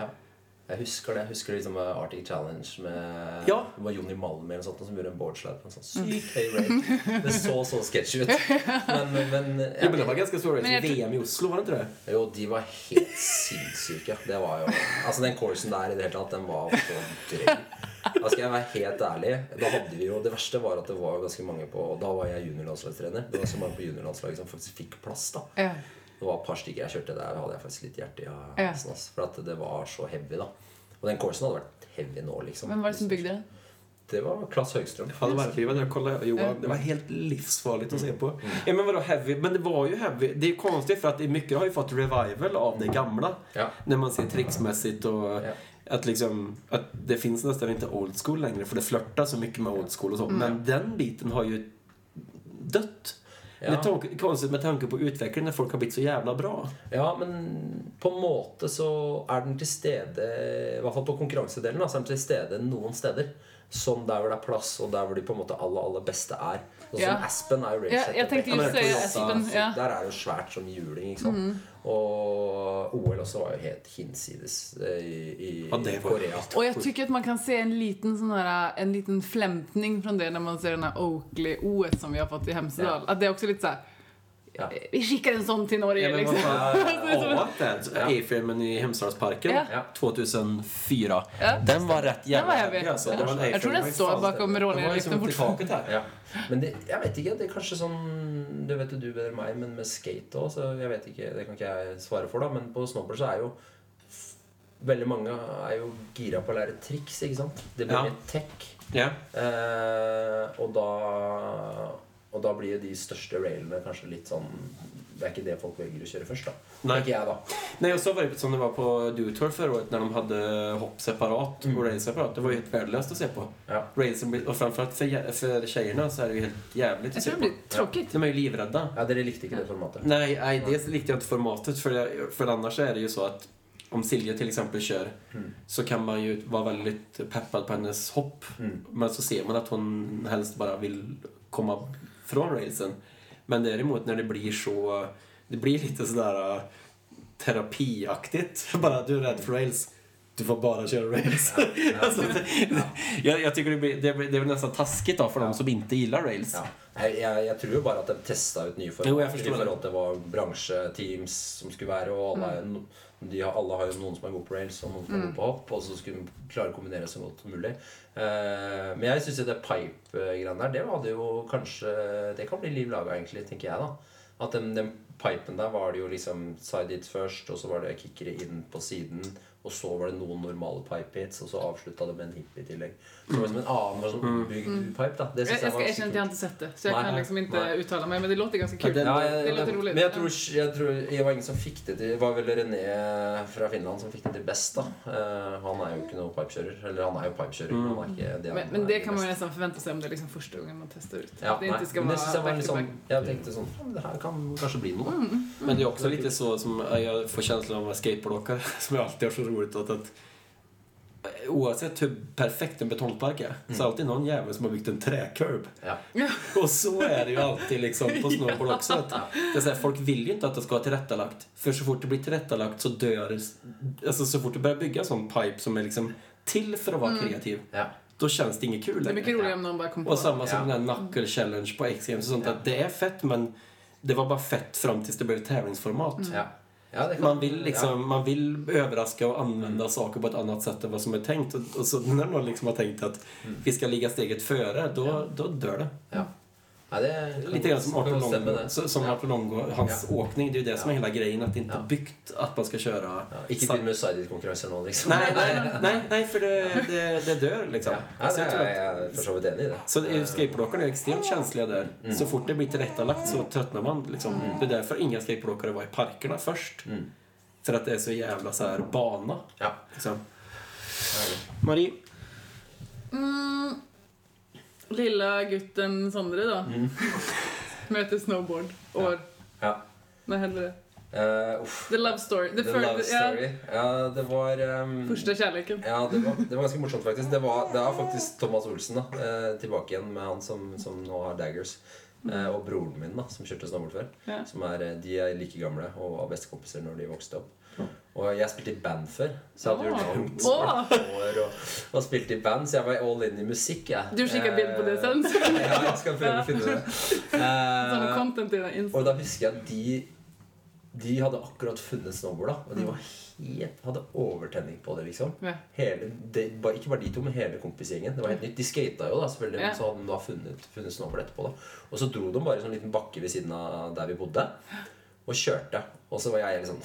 Jeg husker det. Jeg husker liksom eh, Arctic Challenge med Ja. Det var Jonny Malm eller noe sånt som gjorde en boardslide på en sånn sykt høy rate. Det så så sketchy ut. Men, men, det var ganske stor tror- VM i Oslo, var det tror det? Jo, de var helt sinnssyke. Det var jo Altså, den coursen der i det hele tatt, den var så drøy. Da skal jeg være helt ærlig. Da hadde vi jo Det verste var at det var ganske mange på Da var jeg juniorlandslagstrener. Det var så mange på juniorlandslaget som faktisk fikk plass, da. ja. Det var et par stykker jeg kjørte der, hadde jeg faktisk litt hjerte i Ja. halsen. For at det var så heavy, da. Og den coursen hadde vært heavy nå, liksom. Hvem var det som bygde det? Det var Klass Høgstrøm. Ja, det var det var helt livsfarligt att se på. Ja, men vadå heavy? Men det var ju heavy. Det är jo konstigt för att det mycket har ju fått revival av det gamla. Ja. När man ser tricksmässigt och Ja. att liksom att det finns nästan inte old school längre för det flörtar så mycket med old school och så. Men den biten har ju dött. Ja. Det konstigt med tanke på utvecklingen när folk har blitt så jævla bra. Ja, men på en måte så er den til stede I hvert fall på konkurransedelen så er den til stede noen steder. Som der hvor det er plass, og der hvor de på en måte aller aller beste er. Sånn Ja. som Aspen er jo Aspen, ja. Der er det jo svært som juling, ikke sant. Og OL også var jo helt hinsides eh, i, i Ja, det var- Korea. Og jeg syns man kan se en liten sånn her, en liten flemtning från det når man ser denne Oakley OS som vi har fått i Hemsedal. At det er også litt så här, Ja. vi skikker en sånn til Norge Ja, liksom. Ja, A-filmen A-filmen i Hemsedalsparken Ja. Ja. 2004. Ja. Den var rett jævla jävla heavy. var en tror A-film. står bakom Den liksom i här. Ja. Men det, jeg vet ikke. Det er kanskje sånn Det vet jo du bedre enn meg, men med skate òg, så jeg vet ikke, det kan ikke jeg svare for, da. Men på snowboard så er jo Veldig mange er jo gira på å lære triks, ikke sant? Det blir Ja. litt tech. Yeah. Eh, og da Og da blir jo de største railene kanskje litt sånn Det er ikke det folk velger å kjøre først, da. Nei. Ikke jeg, da. Nei, og så var det sånn det var på Dutour før året när de hadde hopp separat og race separat. Det var jo helt verdeløst å se på. Ja. Och framförallt för, jä- för så er det jo helt jævlig att se tror på. tråkigt. De er jo livredda. ja, dere likte ikke det formatet? Nei, nei det likte jeg ikke formatet for, för annars er det jo så at om Silje till exempel kör Mm. så kan man ju vara väldigt peppad på hennes hopp. Mm. Men så ser man att hon helst bara vill komma från racen. Men däremot när det blir så... Det blir lite sådär... äh, terapiaktigt. Bara, du är rädd för rails. Du får bara köra rails. alltså, det, jag, jag tycker det, blir, det, blir, det blir väl nästan taskigt då för de som inte gillar rails. Ja. Jeg, jeg, jeg tror jo bare at de testa ut nye Jo, at jeg var I forhold til hva bransjeteams som skulle være. Og alle, mm. de har, alle har jo noen som er gode på rails, og noen som er gode på hopp. Og så skulle de klare å kombinere så godt som mulig. Eh, men jeg syns det pipe-greiene der, det hadde jo kanskje Det kan bli liv laga, egentlig, tenker jeg, da. At den, den pipen der var det jo liksom side it først, og så var det kickere inn på siden. Og så var det noen normale pipe hits, og så avslutta det med en hippie i tillegg. Så det var som en annen sånn ombygd pipe. da Det synes jeg ska var att jag skikkelig inte sett det, så jeg Nei, kan liksom ikke nei. uttale meg. men det låter ganska Ja, kul. det- Ja, Det låter rolig. Men jeg tror, jeg tror det var ingen som fikk det til Det var vel René fra Finland som fikk det til best. da Eh, Han er jo ikke noen pipekjører. Eller han er jo pipekjører. Mm. Han er ikke det Men, han men er det kan man jo best. nästan förvänta sig om det er liksom første gangen man tester ut. ja, Att det nei, inte ska men det synes jeg var back litt to sånn back. Jeg tenkte sånn "Ja, Det her kan kanskje bli noe. Men det är också lite så som jag får känslan av skateboardåkare, som jag alltid har så roligt åt att Oavsett hur perfekt en betongpark är, så är det alltid någon jävel som har byggt en träkurb. Ja. Och så är det ju alltid liksom på snowboard också. Att det är så här, folk vill ju inte att det ska vara tillrättalagt. För så fort det blir tillrättalagt så dör... Alltså så fort du börjar bygga sån pipe som är liksom till för att vara kreativ, Ja. då känns det inget kul Det är mycket roligare om någon bara kommer på. Och samma som den här knuckle challenge på X Games och sånt. Ja. Att det är fett men det var bara fett fram tills det blev tävlingsformat. Ja. Ja, kan, Man vil liksom, man vill överraska och använda saker på ett annat sätt än vad som är tänkt. Och, och så när någon liksom har tänkt att vi ska ligga steget före, då, då dör det. Ja. Ja, det er Lite grann som Arthur Longo, som. Arthur Longo, hans åkning. Det är ju det som är hele hela grejen, att det inte er är byggt att man ska köra... Ja, ikke begynn med side-konkurranser nå, liksom. Nej, nej, nej, nej, för det, det, det dör liksom. Ja, ja Så jag tror er att- for så vidt enig i. det Så är- skateboardåkarna är extremt känsliga där. Mm. Så fort det blir tillrättalagt så tröttnar man. Liksom. Det är därför inga skateboardåkare var i parkerna först. Mm. För att det är så jävla så här bana. Ja. Liksom. Marie? Mm, lilla gutten Sondre da, Mm. møter snowboard. År. Ja. Nei, hände det? Uh, uff. The love story. The, The love ja, story. Ja, det var um, Første kjærligheten. Ja, det var, det var ganske morsomt, faktisk. Det, var, det er faktisk Thomas Olsen, da. Eh, tilbake igjen med han som, som nå har daggers. Eh, og broren min, da, som kjørte snowboard før. Ja. Som er, eh, de er like gamle og var bestekompiser når de vokste opp. Og jeg spilte i band før, så jeg hadde oh. Langt hår. Og, og spilte i band, så jeg var all in i musikk. Jeg. Du kikker bild på det sen. Eh, ja, jeg skal prøve å finne det. I Insta. og da husker jeg at de De hadde akkurat funnet snowboard, da. Og de var helt, hadde overtenning på det, liksom. Hele, det, ikke bare de to, men hele kompisgjengen. Det var helt nytt. De skata jo, da, selvfølgelig, men så hadde de da funnet, funnet snowboard etterpå. da Og så dro de bare en sånn liten bakke ved siden av der vi bodde, og kjørte. Og så var jeg helt sånn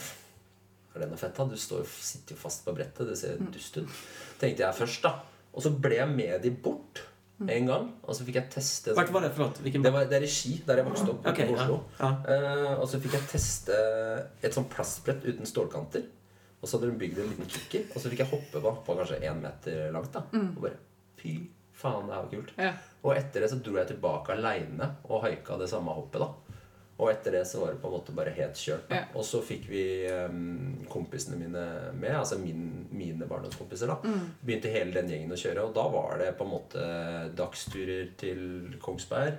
Er det noe fett? Du står, sitter jo fast på brettet. Det ser dust ut. Tenkte jeg først, da. Og så ble jeg med de bort en gang. Og så fikk jeg teste Hvert var det? forlåt? Hvilken... det, var, det er i Ski, der jeg vokste opp. Okay, i Oslo. ja. ja. Uh, og så fikk jeg teste et sånt plastbrett uten stålkanter. Og så hadde de bygd en liten kicker, og så fikk jeg hoppe på, på kanskje én meter langt. da Og bare Fy faen, det er var kult. Ja. Og etter det så dro jeg tilbake aleine og haika det samme hoppet. da Og etter det så var det på en måte bare helt kjørt. Ja. Og så fikk vi um, kompisene mine med, altså min, mine barndomskompiser. da Begynte hele den gjengen å kjøre, og da var det på en måte dagsturer til Kongsberg.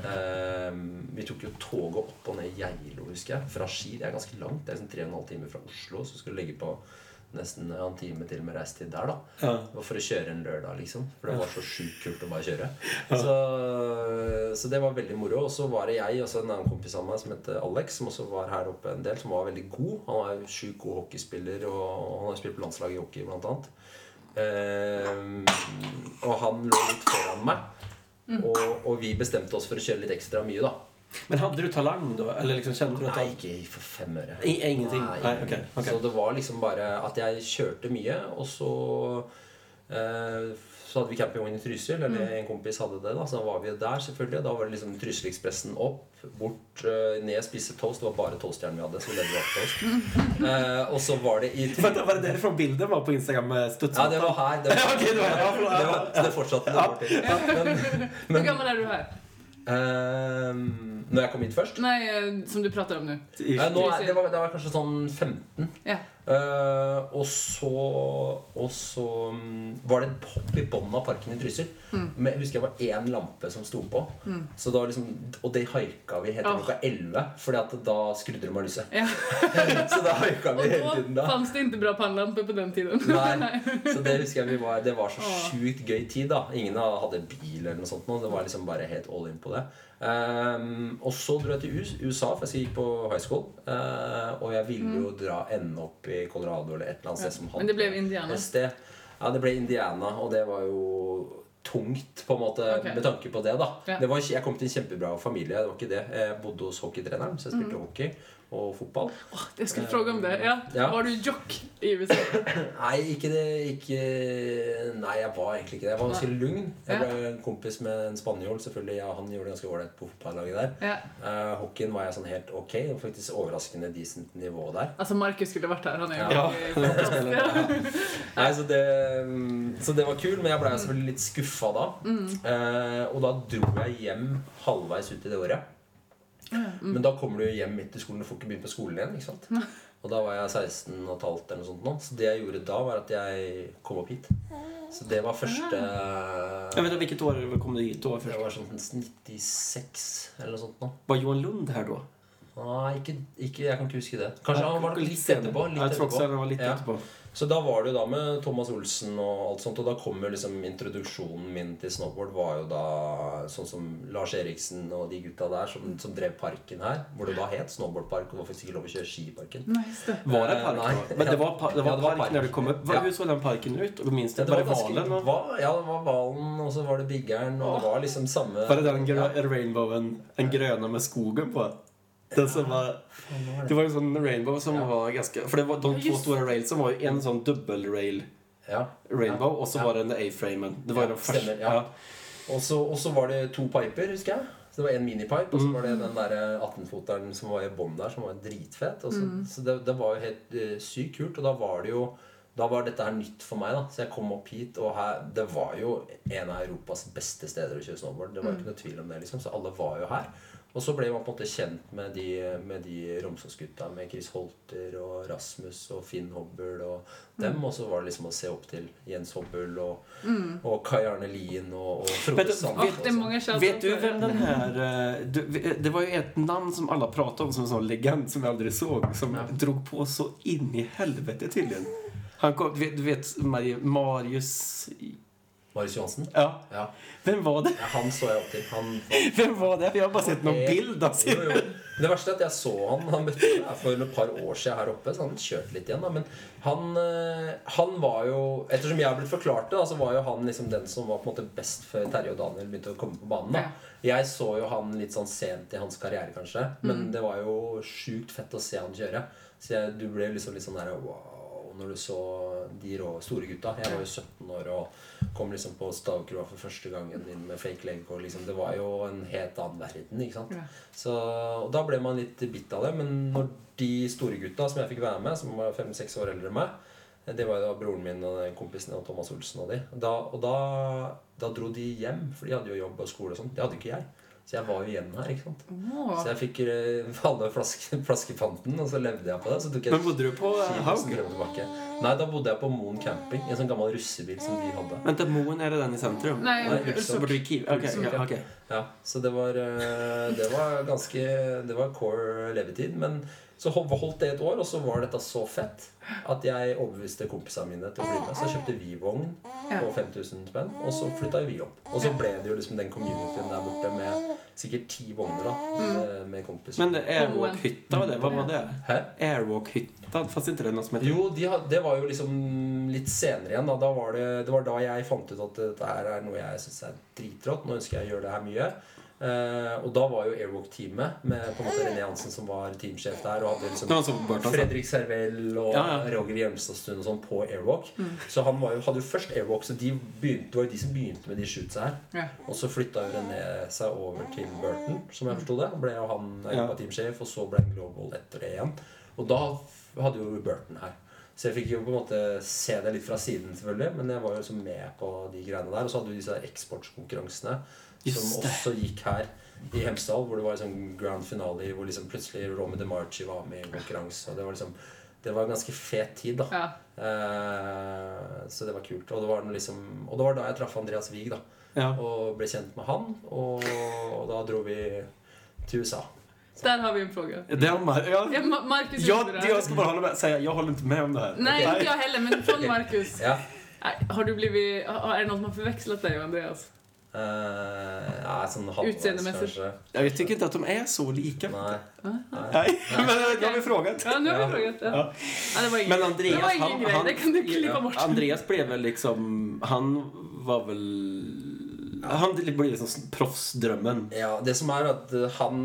Um, vi tok jo toget opp og ned Geilo, husker jeg. Fra Ski. Det er ganske langt. Det er liksom tre og timer fra Oslo. Så skulle du legge på nesten en time til med reistid der, da. Ja. For å kjøre en lørdag, liksom. For det var så sjukt kult å bare kjøre. Så, så det var veldig moro. Og så var det jeg og så en annen kompis av meg som het Alex, som også var her oppe en del, som var veldig god. Han var jo sjukt god hockeyspiller, og han har spilt på landslaget i hockey, blant annet. Ehm, og han lå litt foran meg. Og, og vi bestemte oss for å kjøre litt ekstra mye, da. Men hadde du talang da? Eller liksom kjente du at Nei, ikke for fem øre. I- ingenting? Nei, Nei, okay, okay. Så det var liksom bare at jeg kjørte mye, og så eh, Så hadde vi campingvogn i Trysil, Mm. eller en kompis hadde det. da Så da var vi der, selvfølgelig. Da var det liksom Trysilekspressen opp, bort, eh, ned, spise toast. Det var bare toastjern vi hadde. Så ledde vi opp toast. Eh, og så var det i Vänta, var det dere fra bildet var på Instagram med Ja, det var her. Det, var, okay, det var- ja, förlåt. det, var, det fortsatte til. Men, Hur du her? ehm, når jeg kom hit først Nej, eh, som du prater om nå. Nei, nå er, det, var, det var kanskje sånn 15. Ja. Eh, og så, og så um, var det en pop i bånn av parken i Trysil. Men jeg husker jeg var én lampe som sto på. Så da liksom, og det haika vi helt til oh. klokka 11, Fordi at da skrudde de av lyset. Ja. så da haika vi hele tiden da. Og da. fanns det ikke bra pannlampe på den tiden. Nei, så det husker jeg vi var Det var så oh. sjukt gøy tid, da. Ingen hadde bil eller noe sånt. nå. Det var liksom bare helt all in på det. Um, og så dro jeg til USA, for jeg gikk på high school. Uh, og jeg ville jo dra ende opp i Colorado eller et eller annet sted som hadde Men det ble Indiana. Ja, det ble Indiana, og det var jo tungt på en måte okay. med tanke på det. da Ja. det var, Jeg kom til en kjempebra familie. Det var ikke det Jeg bodde hos hockeytreneren, så jeg spilte Mm. hockey og fotball. Jag skulle spørre om det. Ja. Ja. Var du jock i USA? Nei, ikke det ikke, Nei, jeg var egentlig ikke det. Jeg var ganske lugn. Jeg Ja. ble en kompis med en spanjol. Selvfølgelig, ja, Han gjorde det ganske ålreit på fotballaget der. Ja. Uh, hockeyen var jeg sånn helt ok. Og faktisk overraskende decent nivå der. Altså, Markus skulle vært her. Han er jo Ja. ja. Nei, så det, mm, så det var kult, men jeg ble selvfølgelig litt skuffa da. Mm. Uh, og da dro jeg hjem halvveis ut i det året. Mm. Men da kommer du hjem midt i skolen. Du får ikke begynt på skolen igjen. ikke sant? Og da var jeg 16 og et halvt eller noe sånt. nå. Så det jeg gjorde da, var at jeg kom opp hit. Så det var første Jeg vet Hvilket år kom du hit då Det var sånn 96 eller noe sånt nå. Var Johan Lund her da? Nei, ikke, ikke, jeg kan ikke huske det. Kanskje han var litt etterpå. Litt jeg tror også etterpå. att han var litt Ja. Så da var det jo da med Thomas Olsen og alt sånt, og da kom jo liksom introduksjonen min til snowboard var jo da sånn som Lars Eriksen og de gutta der som, som drev parken her, hvor det da het snowboardpark, og det var faktisk ikke lov å kjøre ski i parken. Nei, det. Var det Eh, park Nei. Men det var, pa- det var Ja, det var park, park. når du kom opp. Vad- Ja. så den parken ut? Och minst, Ja, det? Var det ganske- valen? ja, det var Valen, og så var det Biggeren, og det var liksom samme Var det den ja. rainbowen, en grønne med skogen på? Den som var, det var en sånn rainbow som Ja. var ganske For det var de to store railsene var jo en sånn dubbel-rail Ja. rainbow og så Ja. var det en A-framen. Det var Ja, den første. ja. Og så, var det to piper, husker jeg. Så det var en minipipe, og så Mm. var det den der 18-foteren som var i bånn der, som var dritfet. Og så, Mm. så det, det var jo helt eh, sykt kult. Og da var det jo da var dette her nytt for meg. da Så jeg kom opp hit, og her, det var jo en av Europas beste steder å kjøre snowboard. Det var jo Mm. ikke noe tvil om det. liksom Så alle var jo her. Og så ble man på en måte kjent med de, med de Romsås-gutta, med Chris Holter og Rasmus og Finn Hobbel og dem. Mm. Og så var det liksom å se opp til Jens Hobbel og, og Kai Arne Lien og, og Frode Sand. Många shoutouts Vet du hvem den här... eh, Du, det var jo et namn som alle pratet om som en sånn legend som jeg aldri såg. Som Ja. drog på så inn i helvete tydligen. Han kom, du vet, vet Marius... Marius Johansen. Ja. Ja. Hvem var det? ja, han så jeg opp til. Han, Vem var det? Vi har bare sett noen bilder av jo, jo. Det verste er at jeg så han Han møtte meg for et par år siden her oppe, så han kjørte litt igjen. da Men han, eh, han var jo Ettersom jeg har blitt forklart det, da, så var jo han liksom den som var på en måte best før Terje og Daniel begynte å komme på banen. da Jeg så jo han litt sånn sent i hans karriere, kanskje. Men det var jo sjukt fett å se han kjøre. Så jeg, du ble liksom litt sånn der wow når du så de rå, store gutta. Jeg var jo 17 år og kom liksom på stavkroa for første gangen inn med fake leg. Og liksom, det var jo en helt annen verden. ikke sant? Ja. Så, og da ble man litt bitt av det. Men når de store gutta som jeg fikk være med, som var fem-seks år eldre enn meg Det var jo da broren min og den kompisen og Thomas Olsen og de. Da, og da, da dro de hjem, for de hadde jo jobb og skole og sånn. Det hadde ikke jeg. Så jeg var jo igjen her. ikke sant? Oh. Så jeg fikk eh, alle flaske, flaskepanten, og så levde jeg på det. Så tok jeg Men bodde du på ski- Haug? Nei, da bodde jeg på Moen camping. I en sånn gammel russebil som de hadde. Vänta, Moen, er det den i sentrum? Nei? Okej, ja, ja. okej. Ja, Så det var, eh, det var ganske Det var core levetid. Men så holdt det et år, og så var dette så fett at jeg overbeviste kompisene mine til å bli med. Så kjøpte vi-vogn Ja. på 5000 spenn, og så flytta vi opp. Og så ble det jo liksom den communityen der borte med sikkert ti vogner da med, med kompiser. Men det Airwalk-hytta det, hva var det? Hæ? Airwalk-hytta, fanns ikke det noe som het Jo, de, det var jo liksom litt senere igjen. Da, da var det, det var da jeg fant ut at dette her er noe jeg syns er dritrått. Nå ønsker jeg å gjøre det her mye. Eh, og da var jo Airwalk-teamet med på en måte René Hansen som var teamsjef der. Og hadde liksom ja, som Burton sa. Fredrik Servell og Ja, ja. Roger Hjelmstadstuen og sånn på Airwalk. Så han var jo, hadde jo først Airwalk, så de begynte, det var jo de som begynte med de shootsa her. Ja. Og så flytta jo René seg over til Burton, som jeg forsto det. Ble jo han Europa-teamsjef, og så ble han Global etter det igjen. Og da hadde jo Burton her. Så jeg fikk jo på en måte se det litt fra siden, selvfølgelig. Men jeg var jo liksom med på de greiene der. Og så hadde du disse eksportkonkurransene som også gikk her i Hemsedal, hvor det var liksom grand finale hvor liksom plutselig Romy DeMarchi var med i en konkurranse. Og det var liksom det var en ganske fet tid, da. Ja. Eh, så det var kult. Og det var, liksom, og det var da jeg traff Andreas Wiig, da. Ja. Og ble kjent med han. Og, og da dro vi til USA. Der har vi en fråga. Det Mar ja. Ja, Ma- Marcus Jag, jag ska bara hålla med, säga, jag håller inte med om det här. Nej, inte jag heller, men från Marcus. Ja. Nej, Har du blivit, har- är det någon som har förväxlat dig och Andreas? Eh, ja, sånn Utseendemessig. Jag tycker inte att de er så like. Nei. Nej, men det har vi frågat. Ja, nu har vi Ja. frågat. Ja. Ja. Ja, det var ingen, Men Andreas, var ingen han, grej. han, det kan du klippa bort. Andreas blev väl liksom, han var väl, han ble liksom proffsdrömmen. Ja, det som er at han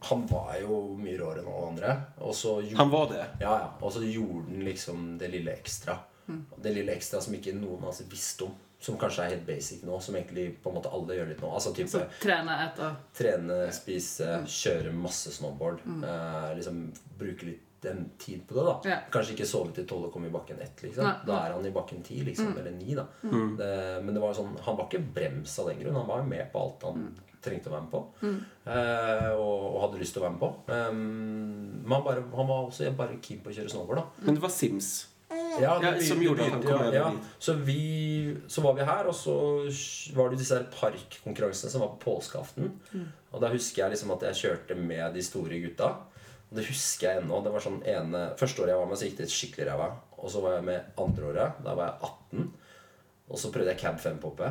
Han var jo mye råere enn alle andre. Og så gjorde, Han var det. ja, ja, og så gjorde han liksom det lille ekstra. Mm. Det lille ekstra som ikke noen av oss visste om. Som kanskje er helt basic nå, som egentlig på en måte alle gjør litt nå. Altså type Så trene, etter. trene, spise, Mm. kjøre masse snowboard. Eh, liksom bruke litt den tid på det, da. Ja. Kanskje ikke sove til tolv og komme i bakken ett, liksom. Nei, Da er han i bakken ti, liksom. Mm. Eller ni, da. Det, men det var sånn, han var ikke brems av den grunn. Han var jo med på alt han Mm. trengte å være med på. Eh, og, og hadde lyst til å være med på. Um, men han, bare, han var også bare keen på å kjøre snowboard, da. Men det var Sims. Ja, Ja, vi, som gjorde at han kom ja, ja. Så, vi, så var vi her, og så var det disse her parkkonkurransene som var på påskeaften. Og da husker jeg liksom at jeg kjørte med de store gutta. Og det husker jeg ennå. Det var sånn ene, Første året jeg var med, så gikk det skikkelig ræva. Og så var jeg med andre året. Da var jeg 18. Og så prøvde jeg cab 5-poppe.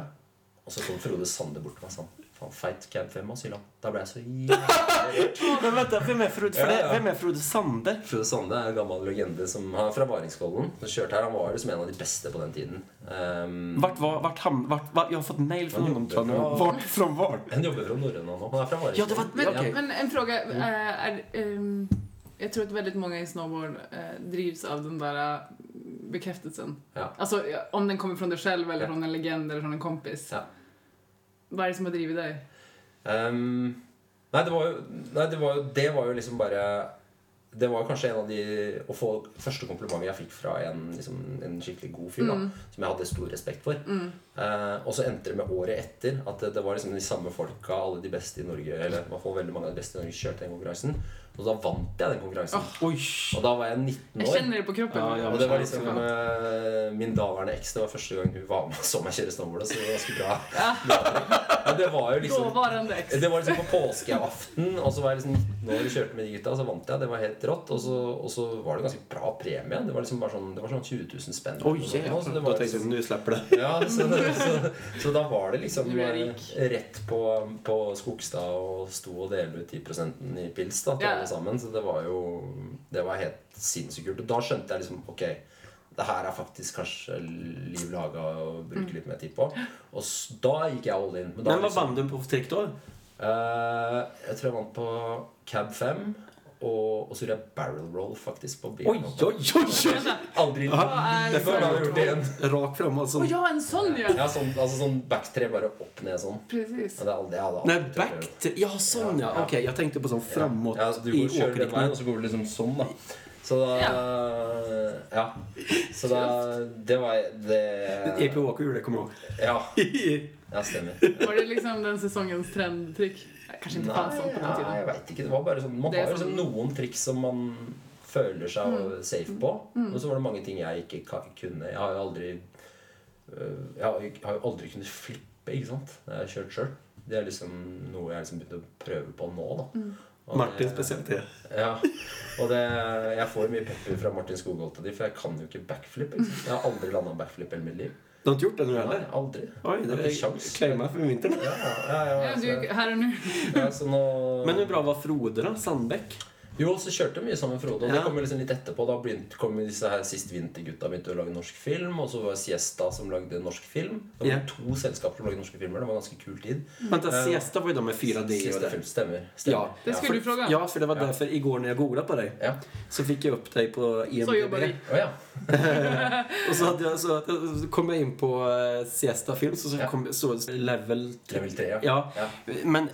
Og så kom Frode Sande bort til meg sa Faen, feit cab 5, ass, Hyland. Da ble jeg så jævlig Men vent, Hvem er Frode, for det, ja. vem är Frode Sande? Frode Sande er en gammel legende som han er fra Varingskollen. Han kjørte her, han var liksom en av de beste på den tiden. Um, Vart var, vart ham, vart, vart, jeg har fått mail fra honom bra. Vart fra vart? Han jobber fra Norrøna nå. Han er fra Ja, Varingskollen. det var, Men, okej. men en fråga. er, er um, Jeg tror at veldig mange i snowboard uh, drives av den der eh, bekräftelsen. Ja. Alltså om den kommer från dig själv eller Ja. från en legend eller från en kompis. Ja. Vad er det som har drevet deg? Um, nei, det var jo Nei, det var det var jo liksom bare Det var kanskje en av de Å få første komplimentet jeg fikk fra en, liksom, en skikkelig god fyr, da, som jeg hadde stor respekt for. Eh, og så endte det med året etter at det, det var liksom de samme folka, alle de beste i Norge, eller i hvert fall veldig mange av de beste i Norge, kjørte den konkurransen. Og da vant jeg den konkurransen. Oh, Og da var jeg 19 år. Jeg kjenner det på kroppen. Ja, ja. Og det var liksom eh, min daværende eks. Det var første gang hun var med og så meg kjøre snowboard. Så det var ganske bra. Ja, det var jo liksom det var liksom på påskeaften, og så var jeg liksom 19 år og kjørte med de gutta. Og så vant jeg. Det var helt rått. Og så, og så var det ganske bra premie. Det var liksom bare sånn, det var sånn 20 000 spenn. Oj, Så det jävlar. var Då tänkte jag, liksom, nu det. ja, så, så, så da var det liksom Du eh, rett på, på Skogstad og sto og delte ut 10% i pils da, til alle sammen. Så det var jo Det var helt sinnssykt kult. Og da skjønte jeg liksom Ok, det her er faktisk kanskje liv laga å bruke litt mer tid på. Og da gikk jeg all in. Men da Men liksom- vann du på trikk da Eh, jeg tror jeg vant på Cab 5. Og, og så gjorde jeg barrel roll faktisk på Oj, bilen. Oi, oi, oi, oi! Aldri jeg gjort det igjen. Rakt fram altså. Åh, ja, en sånn, ja! Ja, sånn, altså sånn backtre bare opp ned sånn. Precis. Ja, det er aldri, jeg hadde aldri Nei, backtre å Ja, sånn ja. Ja. Okej, jag tänkte på sån framåt Ja, du i går, kjører den veien, og så går du liksom sånn, da. Så da Ja. Så da Det var det EP Walker gjorde det, kommer òg. Ja, ja stemmer. Var det liksom den sesongens trendtrykk? Kanskje ikke fanns sånn på den ja, Nei, jeg veit ikke. Det var bare sånn Man Det har liksom sånn- noen triks som man føler seg Mm. safe på. Og så var det mange ting jeg ikke kunne. Jeg har jo aldri øh, Jeg har, jo aldri kunnet flippe, ikke sant. Jeg har kjørt sjøl. Det er liksom noe jeg liksom begynte å prøve på nå, da. Mm. Martin spesielt. speciellt. Ja, og det, jeg får mye pepper fra Martin Skogholt og de, for jeg kan jo ikke backflip. Ikke? Jeg har aldri landa backflip i hele mitt liv. Du har ikke gjort det nå heller? aldri. Oi, det har ikke sjans. for vinteren. för vintern. Ja, ja, ja, ja, Ja, du, her og nå. nu. ja, nå Men hur bra var Frode da? Sandbäck? Jo, så kjørte jeg mye sammen med Frode. Og det kom liksom litt etterpå. Da begynte, kom disse her sist vintergutta begynte å lage norsk film. Og så var det Siesta som lagde norsk film. Det var Ja. to selskaper som lagde norske filmer. Det var en ganske kul tid. Vent, Eh, Siesta var jo da med 4D och Siesta det. stemmer. Ja. Det skulle du fråga. Ja, for det var Ja. i går når jeg googla på deg, Ja. så fikk jeg opp deg på IMDb. Så jobbar vi. Oh, ja. og så, hade jag, så, så kom jeg inn på uh, Siesta film så, så Ja. kom så level... Level 3, ja. Ja, ja. men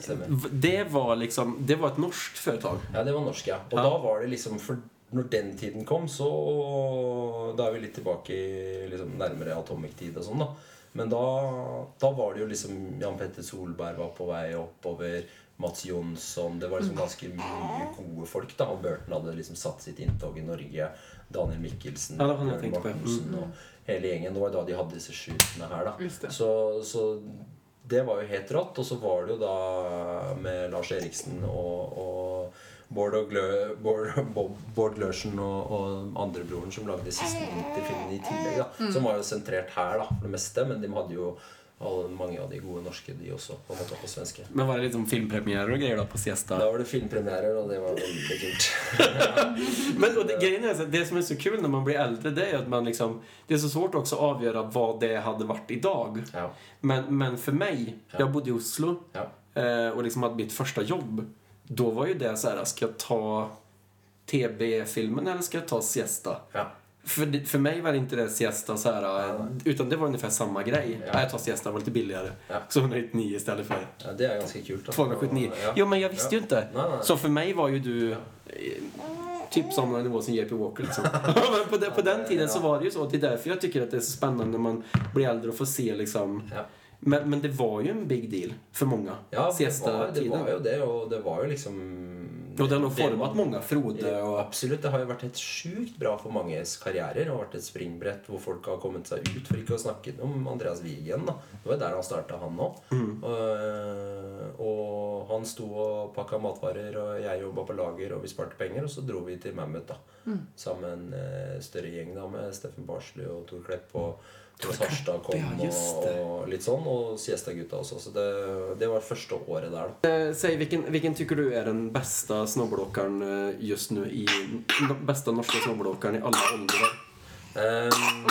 det var liksom, det var et norsk företag. Ja, det var norsk, ja. Og Ja. da var det liksom For når den tiden kom, så Da er vi litt tilbake i liksom nærmere Atomic-tid og sånn, da. Men da, da var det jo liksom Jan Petter Solberg var på vei oppover. Mats Jonsson Det var liksom ganske mye gode folk. da Og Burton hadde liksom satt sitt inntog i Norge. Daniel Mikkelsen, Ja, Mm. og hele gjengen. Det var da de hadde disse skytene her. da så, så det var jo helt rått. Og så var det jo da med Lars Eriksen og, og Bård, og Glø, Bård, Bob, Bård Glørsen og, og andrebroren som lagde siste vinterfilmen i tillegg. da Som var jo sentrert her da for det meste, men de hadde jo alle, mange av de gode norske, de også, på en måte på svenske. Men var det liksom filmpremierer og greier da på Siesta? Da var det filmpremierer, og det var veldig kult. Men og det, greiene er det som er så kul når man blir eldre, det er at man liksom Det er så svårt også å avgjøre hva det hadde vært i dag. Ja. Men, men for meg Ja. Jeg bodde i Oslo Ja. og liksom hadde mitt første jobb. Då var ju det så här, ska jag ta TB-filmen eller ska jag ta Siesta? Ja. För, det- för mig var inte det Siesta så här, ja. utan det var ungefär samma grej. Ja. jeg Jag tar Siesta, det var lite billigare. Ja. Så 199 istället för ja, det er ganske kult. da 279. Ja. Jo, men jag visste Ja. ju inte. Nej, nej. Så för mig var ju du eh, typ samma nivå som JP Walker liksom. Men på, den, på den tiden så var det ju så. Det är därför jag tycker att det är så spännande när man blir äldre och får se liksom. Men, men det var ju en big deal för många. Ja, det var, det tiden. var jo det, og det var jo liksom Og det har nå format man- många. Frode og Absolutt. Det har jo vært helt sjukt bra for manges karrierer. Det har vært et springbrett hvor folk har kommet seg ut. For ikke å snakke om Andreas Wigen. da Det var jo der han starta, han òg. Mm. Og, og han sto og pakka matvarer, og jeg jobba på lager, og vi sparte penger. Og så dro vi til Mammoth da sammen med en eh, større gjeng da med Steffen Barsli og Tor Klepp. Og Thomas Harstad kom, ja, just og, det. og litt sånn. Og Siesta-gutta også. Så det, det var første året der, da. Eh, Säg, hvilken, vilken tycker du er den beste snowboardåkaren eh, just nå i... Den norske norska snowboardåkaren i alle åldrar? Um.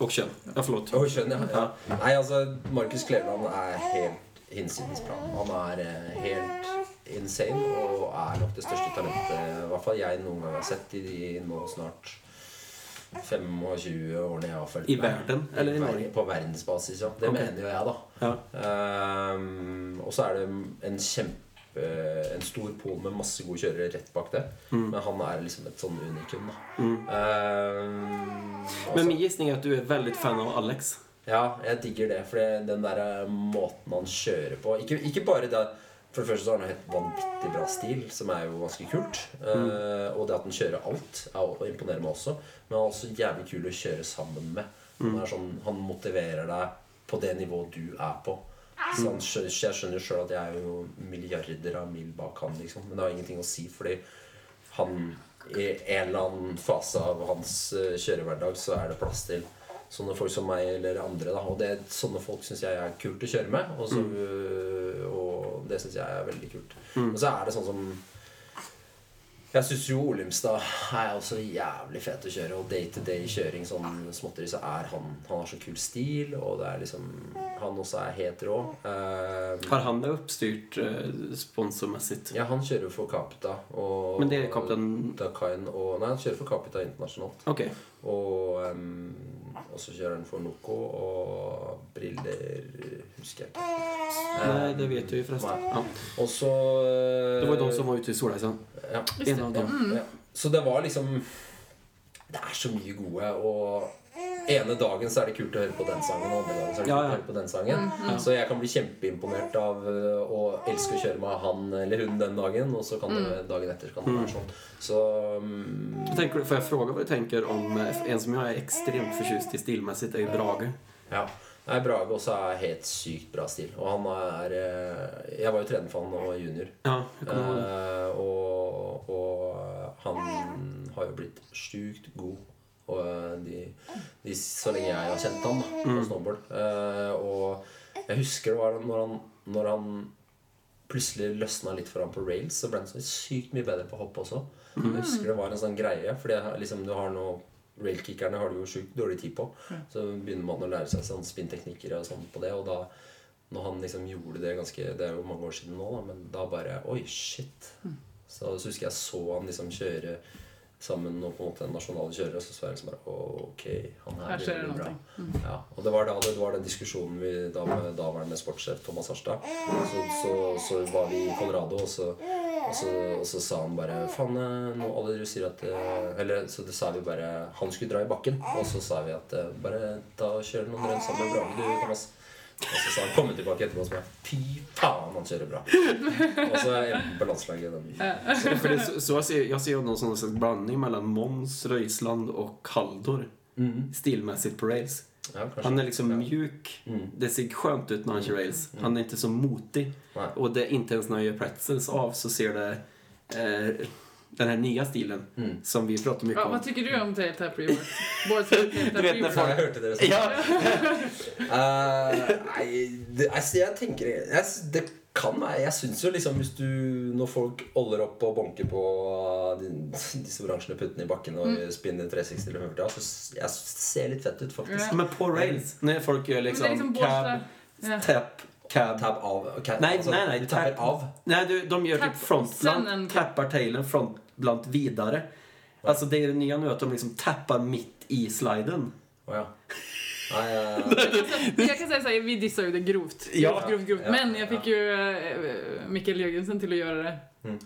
Och kön. Ja, forlåt. Og kjønn, ja, Ja. Nei, altså, Markus Kleveland er helt hinsides bra. Han er eh, helt insane og er nok det største talentet i hvert fall jeg noen gang har sett i de nå snart 25 årene jeg har fulgt I med. verden, eller i Norge? På verdensbasis, ja. Det okay. mener jo jeg, da. Ja. Um, og så er det en kjempe En stor pol med masse gode kjørere rett bak det. Mm. Men han er liksom et sånn unikum, da. Mm. Um, altså. Men min gissning er at du er veldig fan av Alex. ja, jeg digger det. For den der måten han kjører på Ikke, ikke bare det For det første så har han helt vanvittig bra stil, som er jo ganske kult. Eh, og det at han kjører alt, er, å imponere meg også. Men han er også jævlig kul å kjøre sammen med. Han, sånn, han motiverer deg på det nivået du er på. Så han jeg skjønner jo sjøl at jeg er jo milliarder av mil bak han, liksom. Men det har ingenting å si, fordi han i en eller annen fase av hans eh, kjørehverdag så er det plass til sånne folk som meg eller andre. Da. Og det, sånne folk syns jeg er kult å kjøre med. Og, så, øh, og det syns jeg er veldig kult. Og så er det sånn som Jeg syns jo Olimstad er også jævlig fet å kjøre. Og day-to-day-kjøring sånn småtteri, så er han Han har så kul stil, og det er liksom Han også er helt rå. Eh, Har han det oppstyrt uh, sponsormessig? ja, han kjører for Capita. Og, Men det er Captain- Dakain og Nei, han kjører for Capita internasjonalt. Okej. Og, um, og så kjører han for Noco og briller Husker jeg ikke. Nei, det vet du forresten. Ja. Og så eh, Det var jo de som var ute i Solheisen. ja, En av dem. ja. Så det var liksom Det er så mye gode, og ene dagen så er det kult å høre på den sangen, og andre dagen så er det kult ja. å høre på den sangen. Så jeg kan bli kjempeimponert av øh, å elske å kjøre med han eller hun den dagen, og så kan det dagen etter kan det være sånn. Så um... tenker, får jeg fråga hva du tenker om eh, en som jeg er ekstremt förtjust i stilmessig, er Brage. Ja. Nei, Brage også er helt sykt bra stil. Og han er eh, Jeg var jo trener for han og junior. Ja. Eh, og, og han har jo blitt sjukt god. Og eh, de, de, så lenge jeg har kjent han da, på Mm. snowboard. Uh, og jeg husker det var når han, når han plutselig løsna litt for ham på rails, så ble han så sykt mye bedre på hopp også. Mm. Jeg husker det var en sånn greie, fordi liksom, du har noe Railkickerne har du jo sjukt dårlig tid på. Så begynner man å lære seg sånn spinnteknikker og sånn på det. Og da når han liksom gjorde det ganske Det er jo mange år siden nå, da, men da bare Oi, shit. Så, så husker jeg så han liksom kjøre sammen og på en måte nasjonale kjørere, så så jeg liksom bare Ok, han Her gjør det bra. Ja, og det var da det, var den diskusjonen vi da med daværende sportssjef Thomas Harstad. Så, så, så var vi i Colorado, og så, og så, og så sa han bare Faen, eh, nå alle dere sier at eh, Eller så det sa vi bare Han skulle dra i bakken, og så sa vi at eh, bare ta og kjør noen renn sammen med Brage, du, Thomas. Og så sa han komme tilbake etterpå og så bare Fy faen, han kjører bra. Og så er jeg på landslaget. Den. För det, så, så jag, ser, jag ser någon sånn slags blandning mellom Mons, Röisland og Kaldor. Mm. stilmessig på rails. Ja. Han er liksom Ja. mjuk. Mm. Det ser skjønt ut når han kjører rails. Han er ikke så motig. Nei. Og det, ikke ens når han gjør pretzels av så ser det eh, den här nya stilen Mm. som vi pratar mycket Ja, om. vad tycker du om tail tap rework? Boards tail tap Du vet, när folk hørte dere snakke. Ja, uh, jeg tenker jeg, Det kan være Jeg syns jo liksom hvis du Når folk holder opp og bonker på de, disse oransje puttene i bakken og Mm. spinner 360 eller 140, så jeg ser litt fett ut, faktisk. Ja. men på rails, när folk gör Men det liksom, liksom cab, ja. tap, cab. Tab av. Cab, nei, altså, nei, nei, Du tapper av. Nei, du, de gör typ frontland, tappar tailen frontblunt vidare. Alltså det är det nya nu att de liksom tappar mitt i sliden. Oh, ja. Nei, ja, Alltså, jeg kan si sånn, vi dissa jo det grovt. Ja. Grovt, grovt, grovt. Men jeg fikk jo ju äh, Mikael Jörgensen till att göra det. Mm.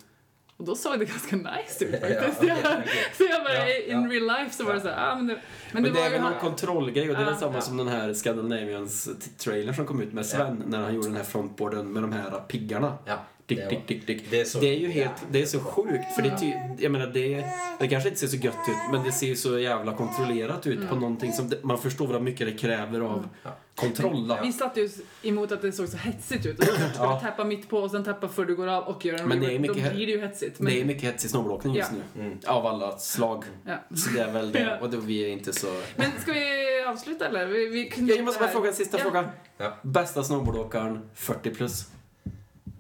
Och da såg det ganske nice ut Ja, faktiskt. okej, Ja. okej. Så jeg bare, Ja, in real life så var det sånn ah, men det, men, Men, det, det, var är ju väl någon han, kontrollgrej och det samme Ja, som den her Scandinavians t- som kom ut med Sven når han gjorde den her frontboarden med de her piggene. ja. Dick, det var- dick, dick. Det är så Det är ju helt, det är så sjukt för det, är ty, jag menar det, det kanske inte ser så gött ut men det ser ju så jävla kontrollerat ut på någonting som man förstår vad mycket det kräver av Ja. kontroll. vi satt ju emot att det såg så hetsigt ut. Och Ja. tappa mitt på och sen tappa för du går av och gör en Men det är mycket, Då blir det ju hetsigt. Men, Det är mycket hetsig snowboardåkning just Ja. nu. Mm. Av alla slag. ja. Så det är väl det. Och då vi är inte så... men ska vi avsluta eller? Vi, vi Jag måste bara fråga en sista Ja. fråga. Ja. Bästa snowboardåkaren 40 plus?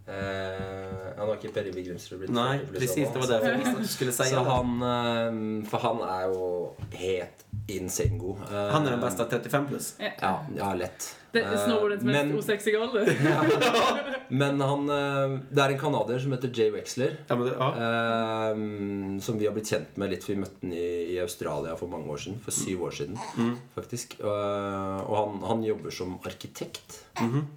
Eh, han har ikke Perry Ivi Grimsrud blitt Nei, precis. Det var det jeg visste att du skulle si Så han, uh, for han er jo helt insane god. Uh, Han er den beste av 35 pluss? Ja, ja lett. Eh, snowboardens mest men, osexiga ålder. men han eh, Det er en canadier som heter Jay Wexler. Ja, men det, ja. eh, som vi har blitt kjent med litt. Vi møtte han i, i Australia for mange år siden. For syv år siden, faktisk. Eh, og han, han jobber som arkitekt.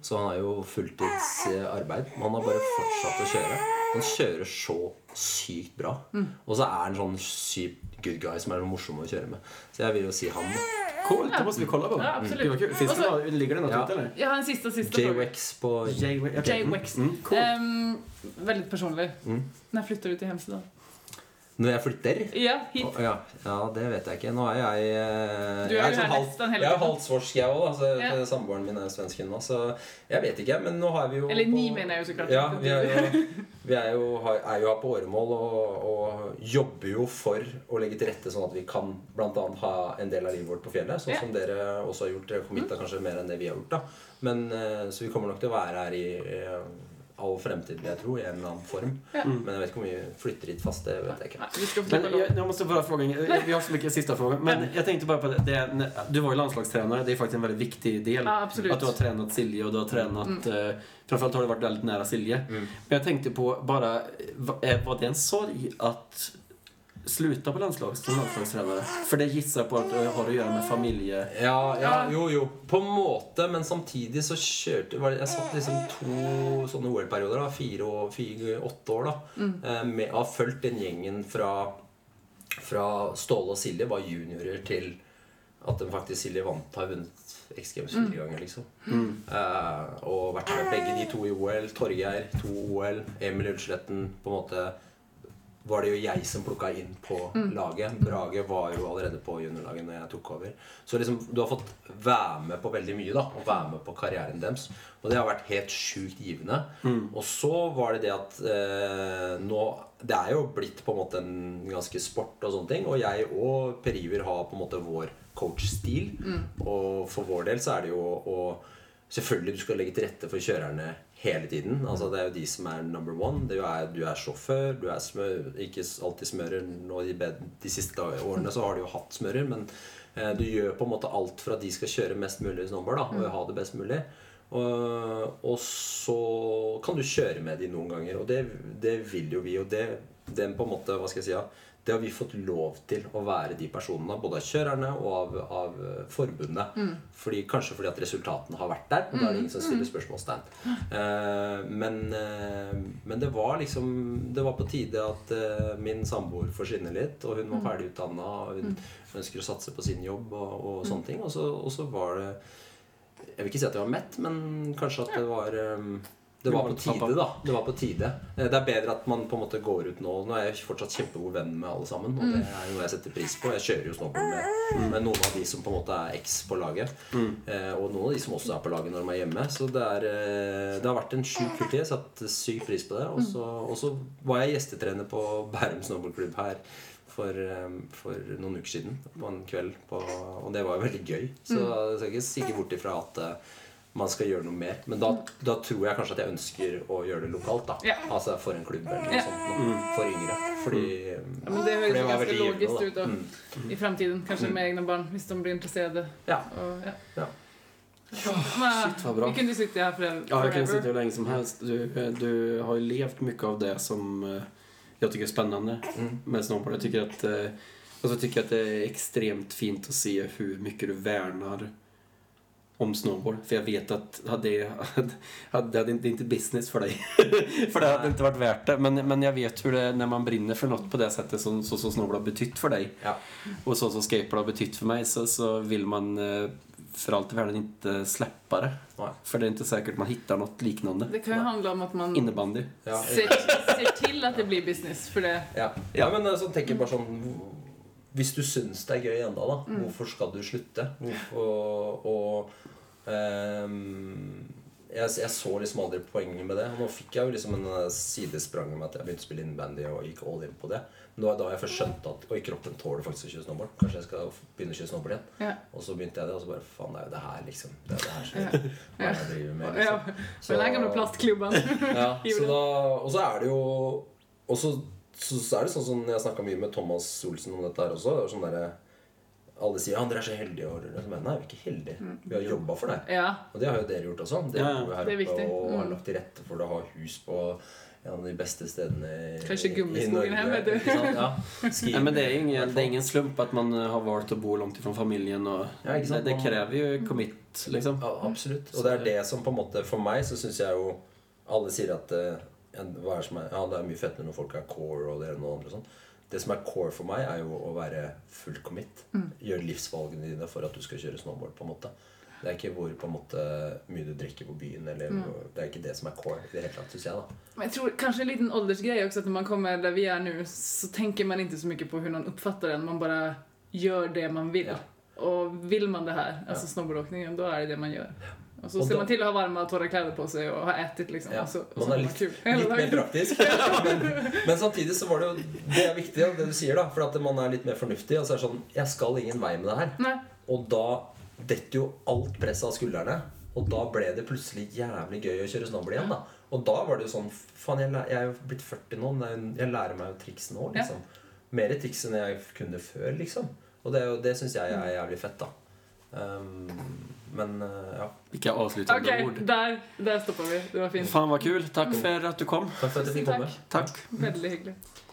Så han har jo fulltidsarbeid. Men han har bare fortsatt å kjøre. Han kjører så sykt bra. Og så er han sånn sykt good guy som er morsom å kjøre med. Så jeg vil jo si han. Coolt, det måste vi kolla på. Ja, absolutt. Det var. Finns det noe? ligger det noe Ja. ute eller? Jeg har en siste og siste. J-Wex på JWEX. okay. Mm. Mm, cool. Ehm, väldigt personlig. Mm. jeg flytter ut i hemsidan? Når jeg flytter? Ja, hit. Oh, Ja, ja, det vet jeg ikke. Nå er jeg eh, Du er jeg jo sånn her halvt- nesten Jeg er halvt svorsk, jeg òg. Altså, Ja. Samboeren min er svensken nå, så jeg vet ikke. Men nå har vi jo Eller på- mener jeg jo så klart. Ja, vi er jo, vi er jo, har- er jo her på åremål og, og jobber jo for å legge til rette sånn at vi kan annet ha en del av livet vårt på fjellet. Sånn Ja. som dere også har gjort. Dere har committa kanskje mer enn det vi har gjort. da Men eh, Så vi kommer nok til å være her i eh, all fremtid, vil jeg tro, i en eller annen form. Ja. Men jeg vet ikke om vi flytter hit fast. Det vet jeg ikke. Nei, vi ska Men jeg, jeg måste bara fråga, vi har så mycket sista frågor. Men jeg tenkte bare på det, det, du var jo landslagstrener. det er faktisk en veldig viktig del. Ja, at du har trent Silje og du har tränat, eh, framförallt har du vært veldig nær Silje. Mm. Men jeg tenkte på bare va- eh, var det en sorg att sluta på landslag som landslagstrener? For det gissar på at det har å gjøre med familie Ja, ja, jo, jo. På en måte, men samtidig så kjørte det, Jeg satt liksom to sånne OL-perioder. Fire og fire, åtte år. da Mm. eh, med, Har fulgt den gjengen fra, fra Ståle og Silje, var juniorer, til at de faktisk Silje vant, har vunnet X Games Mm. fire ganger. liksom Eh, Og vært med begge de to i OL. Torgeir, to OL. Emil Ullsletten på en måte var det jo jeg som plukka inn på laget. Brage var jo allerede på juniorlaget når jeg tok over. Så liksom, du har fått være med på veldig mye. da Og være med på karrieren deres. Og det har vært helt sjukt givende. Og så var det det at eh, nå Det er jo blitt på en måte en ganske sport og sånne ting. Og jeg og Per Iver har på en måte vår coach-stil. Og for vår del så er det jo å Selvfølgelig du skal legge til rette for kjørerne hele tiden. Altså Det er jo de som er number one. Det er, du er sjåfør, du er smør, ikke alltid smører. Nå de, de siste årene så har de jo hatt smører, men eh, du gjør på en måte alt for at de skal kjøre mest mulig snowboard da, og ha det best mulig. Og, og så kan du kjøre med de noen ganger, og det, det vil jo vi. Og det, den på en måte, hva skal jeg si, ja, det har vi fått lov til å være de personene, både av kjørerne og av, av forbundet. forbundet. Fordi, kanskje fordi at resultatene har vært der, og da er det ingen som stiller spørsmålstegn. Uh, men, uh, men det var liksom Det var på tide at uh, min samboer forsvinner litt, og hun var ferdig utdanna, og hun ønsker å satse på sin jobb og, og sånne ting. Og så, og så var det Jeg vil ikke si at jeg var mett, men kanskje at det var um, det var på tide, da. Det var på tide. Eh, Det er bedre at man på en måte går ut nå. Nå er jeg fortsatt kjempegod venn med alle sammen, og det er noe jeg setter pris på. Jeg kjører jo snowboard med, med noen av de som på en måte er eks på laget. Eh, og noen av de som også er på laget når de er hjemme. Så det, er, eh, det har vært en sjuk kultur. Jeg satte syk pris på det. Og så, var jeg gjestetrener på Bærum snowboardklubb her for, for noen uker siden. På en kveld. På, og det var jo veldig gøy. Så jeg skal ikke stikke bort ifra at man skal gjøre noe mer. Men da, da tror jeg kanskje at jeg ønsker å gjøre det lokalt. da Ja. Altså for en klubb eller noe Ja. sånt. noe, For yngre. Fordi Ja, men det høres ganske logisk givende, ut da. Mm. i framtiden. Kanskje med egne barn, hvis de blir interesserte. Ja. Og, ja. Shit, vad bra. Vi kunne sitte her for Ja, jeg kan sitte sitta hur som helst. Du, du har jo levt mye av det som jeg syns er spennende spännande Mm. med snowboard. Jag tycker att, eh, och så tycker jag att det er ekstremt fint å se hvor mye du värnar om snowboard. För jag vet att hade, det- hade, det hade det är inte business för dig. för det hade inte varit värt det. Men, men jag vet hur det är när man brinner för något på det sättet som så, så snowboard har betytt för dig. Ja. Och så som skateboard har betytt för mig så, så vill man for för allt i världen inte släppa det. Nej. För det är inte säkert man hittar något liknande. Det kan ju handla om att man Innebandy. Ja, ser, ser till att det blir business. För det, Ja. ja, men så tenker jeg bare sånn Hvis du syns det er gøy ennå, da, hvorfor skal du slutte? Hvorfor, og ehm, jeg, jeg så liksom aldri poenget med det. Nå fikk jeg jo liksom en eh, sidesprang med at jeg begynte å spille innebandy og gikk all in på det. Men det var da jeg først skjønte at Oi, kroppen tåler faktisk å kjøre snowboard. Kanskje jeg skal begynne å kjøre snowboard igjen. ja. Og så begynte jeg det, og så bare Faen, det er jo det her, liksom. Det er det her som Ja. hva jeg driver med. Liksom. Ja, Gjorde så det. da, og så er det jo Og så, så, er det sånn som jeg snakka mye med Thomas Olsen om dette her også. Det er sånn der, Alle sier ja, dere er så heldige. Og, dere, men, nei, vi er ikke heldige. Vi har jobba for det. Ja, Og det har jo dere gjort også. Dere Ja, ja. jo her Det er oppe og har Mm. lagt til rette for det å ha hus på en av de beste stedene i, Kanskje Gummiskogen i Norge, her, vet du. Ja. Ja, men det er, ingen, det er, ingen slump at man eh, har valgt å bo langt ifrån familien. Og, Ja, ikke det, sant? det kräver ju commit, liksom. Ja, absolutt. Og det er det som på en måte For meg så syns jeg jo Alle sier at eh, hva er som er, ja, det er mye fettere når folk er core og det ene og det andre. Sånn. Det som er core for meg, er jo å være full commit. Gjøre livsvalgene dine for at du skal kjøre snowboard. på en måte Det er ikke hvor på en måte mye du drikker på byen. Eller, Det er ikke det som er core i det hele tatt, synes jeg. da men jeg tror kanskje en liten aldersgreie også, at når man kommer der vi er nå, så tenker man ikke så mye på hvordan man oppfatter den. Man bare gjør det man vil. Ja. Og vil man det her, altså Ja. snowboardåkningen, da er det det man gör. Och så ser man til å ha varme torra kläder på seg og ha etet. liksom. Ja, så, man er litt, litt mer praktisk. men, men samtidig så var det jo Det er viktig, ja, det du sier, da. For at man er litt mer fornuftig. Og så er det sånn Jeg skal ingen vei med det her. Nei. Og da detter jo alt presset av skuldrene. Og da ble det plutselig jævlig gøy å kjøre snowboard igjen. da Og da var det jo sånn Faen, jeg, jeg er jo blitt 40 nå, men jeg lærer meg jo triks nå. liksom Mer triks enn jeg kunne før, liksom. Og det, det syns jeg er jævlig fett, da. Um, men uh, ja. Vilka avslutande Okej, ord. Der, der stoppa vi. Det var fint. Fan var kul. Takk for at du kom. Takk for at jeg fikk komme. Takk. Veldig Väldigt hyggligt.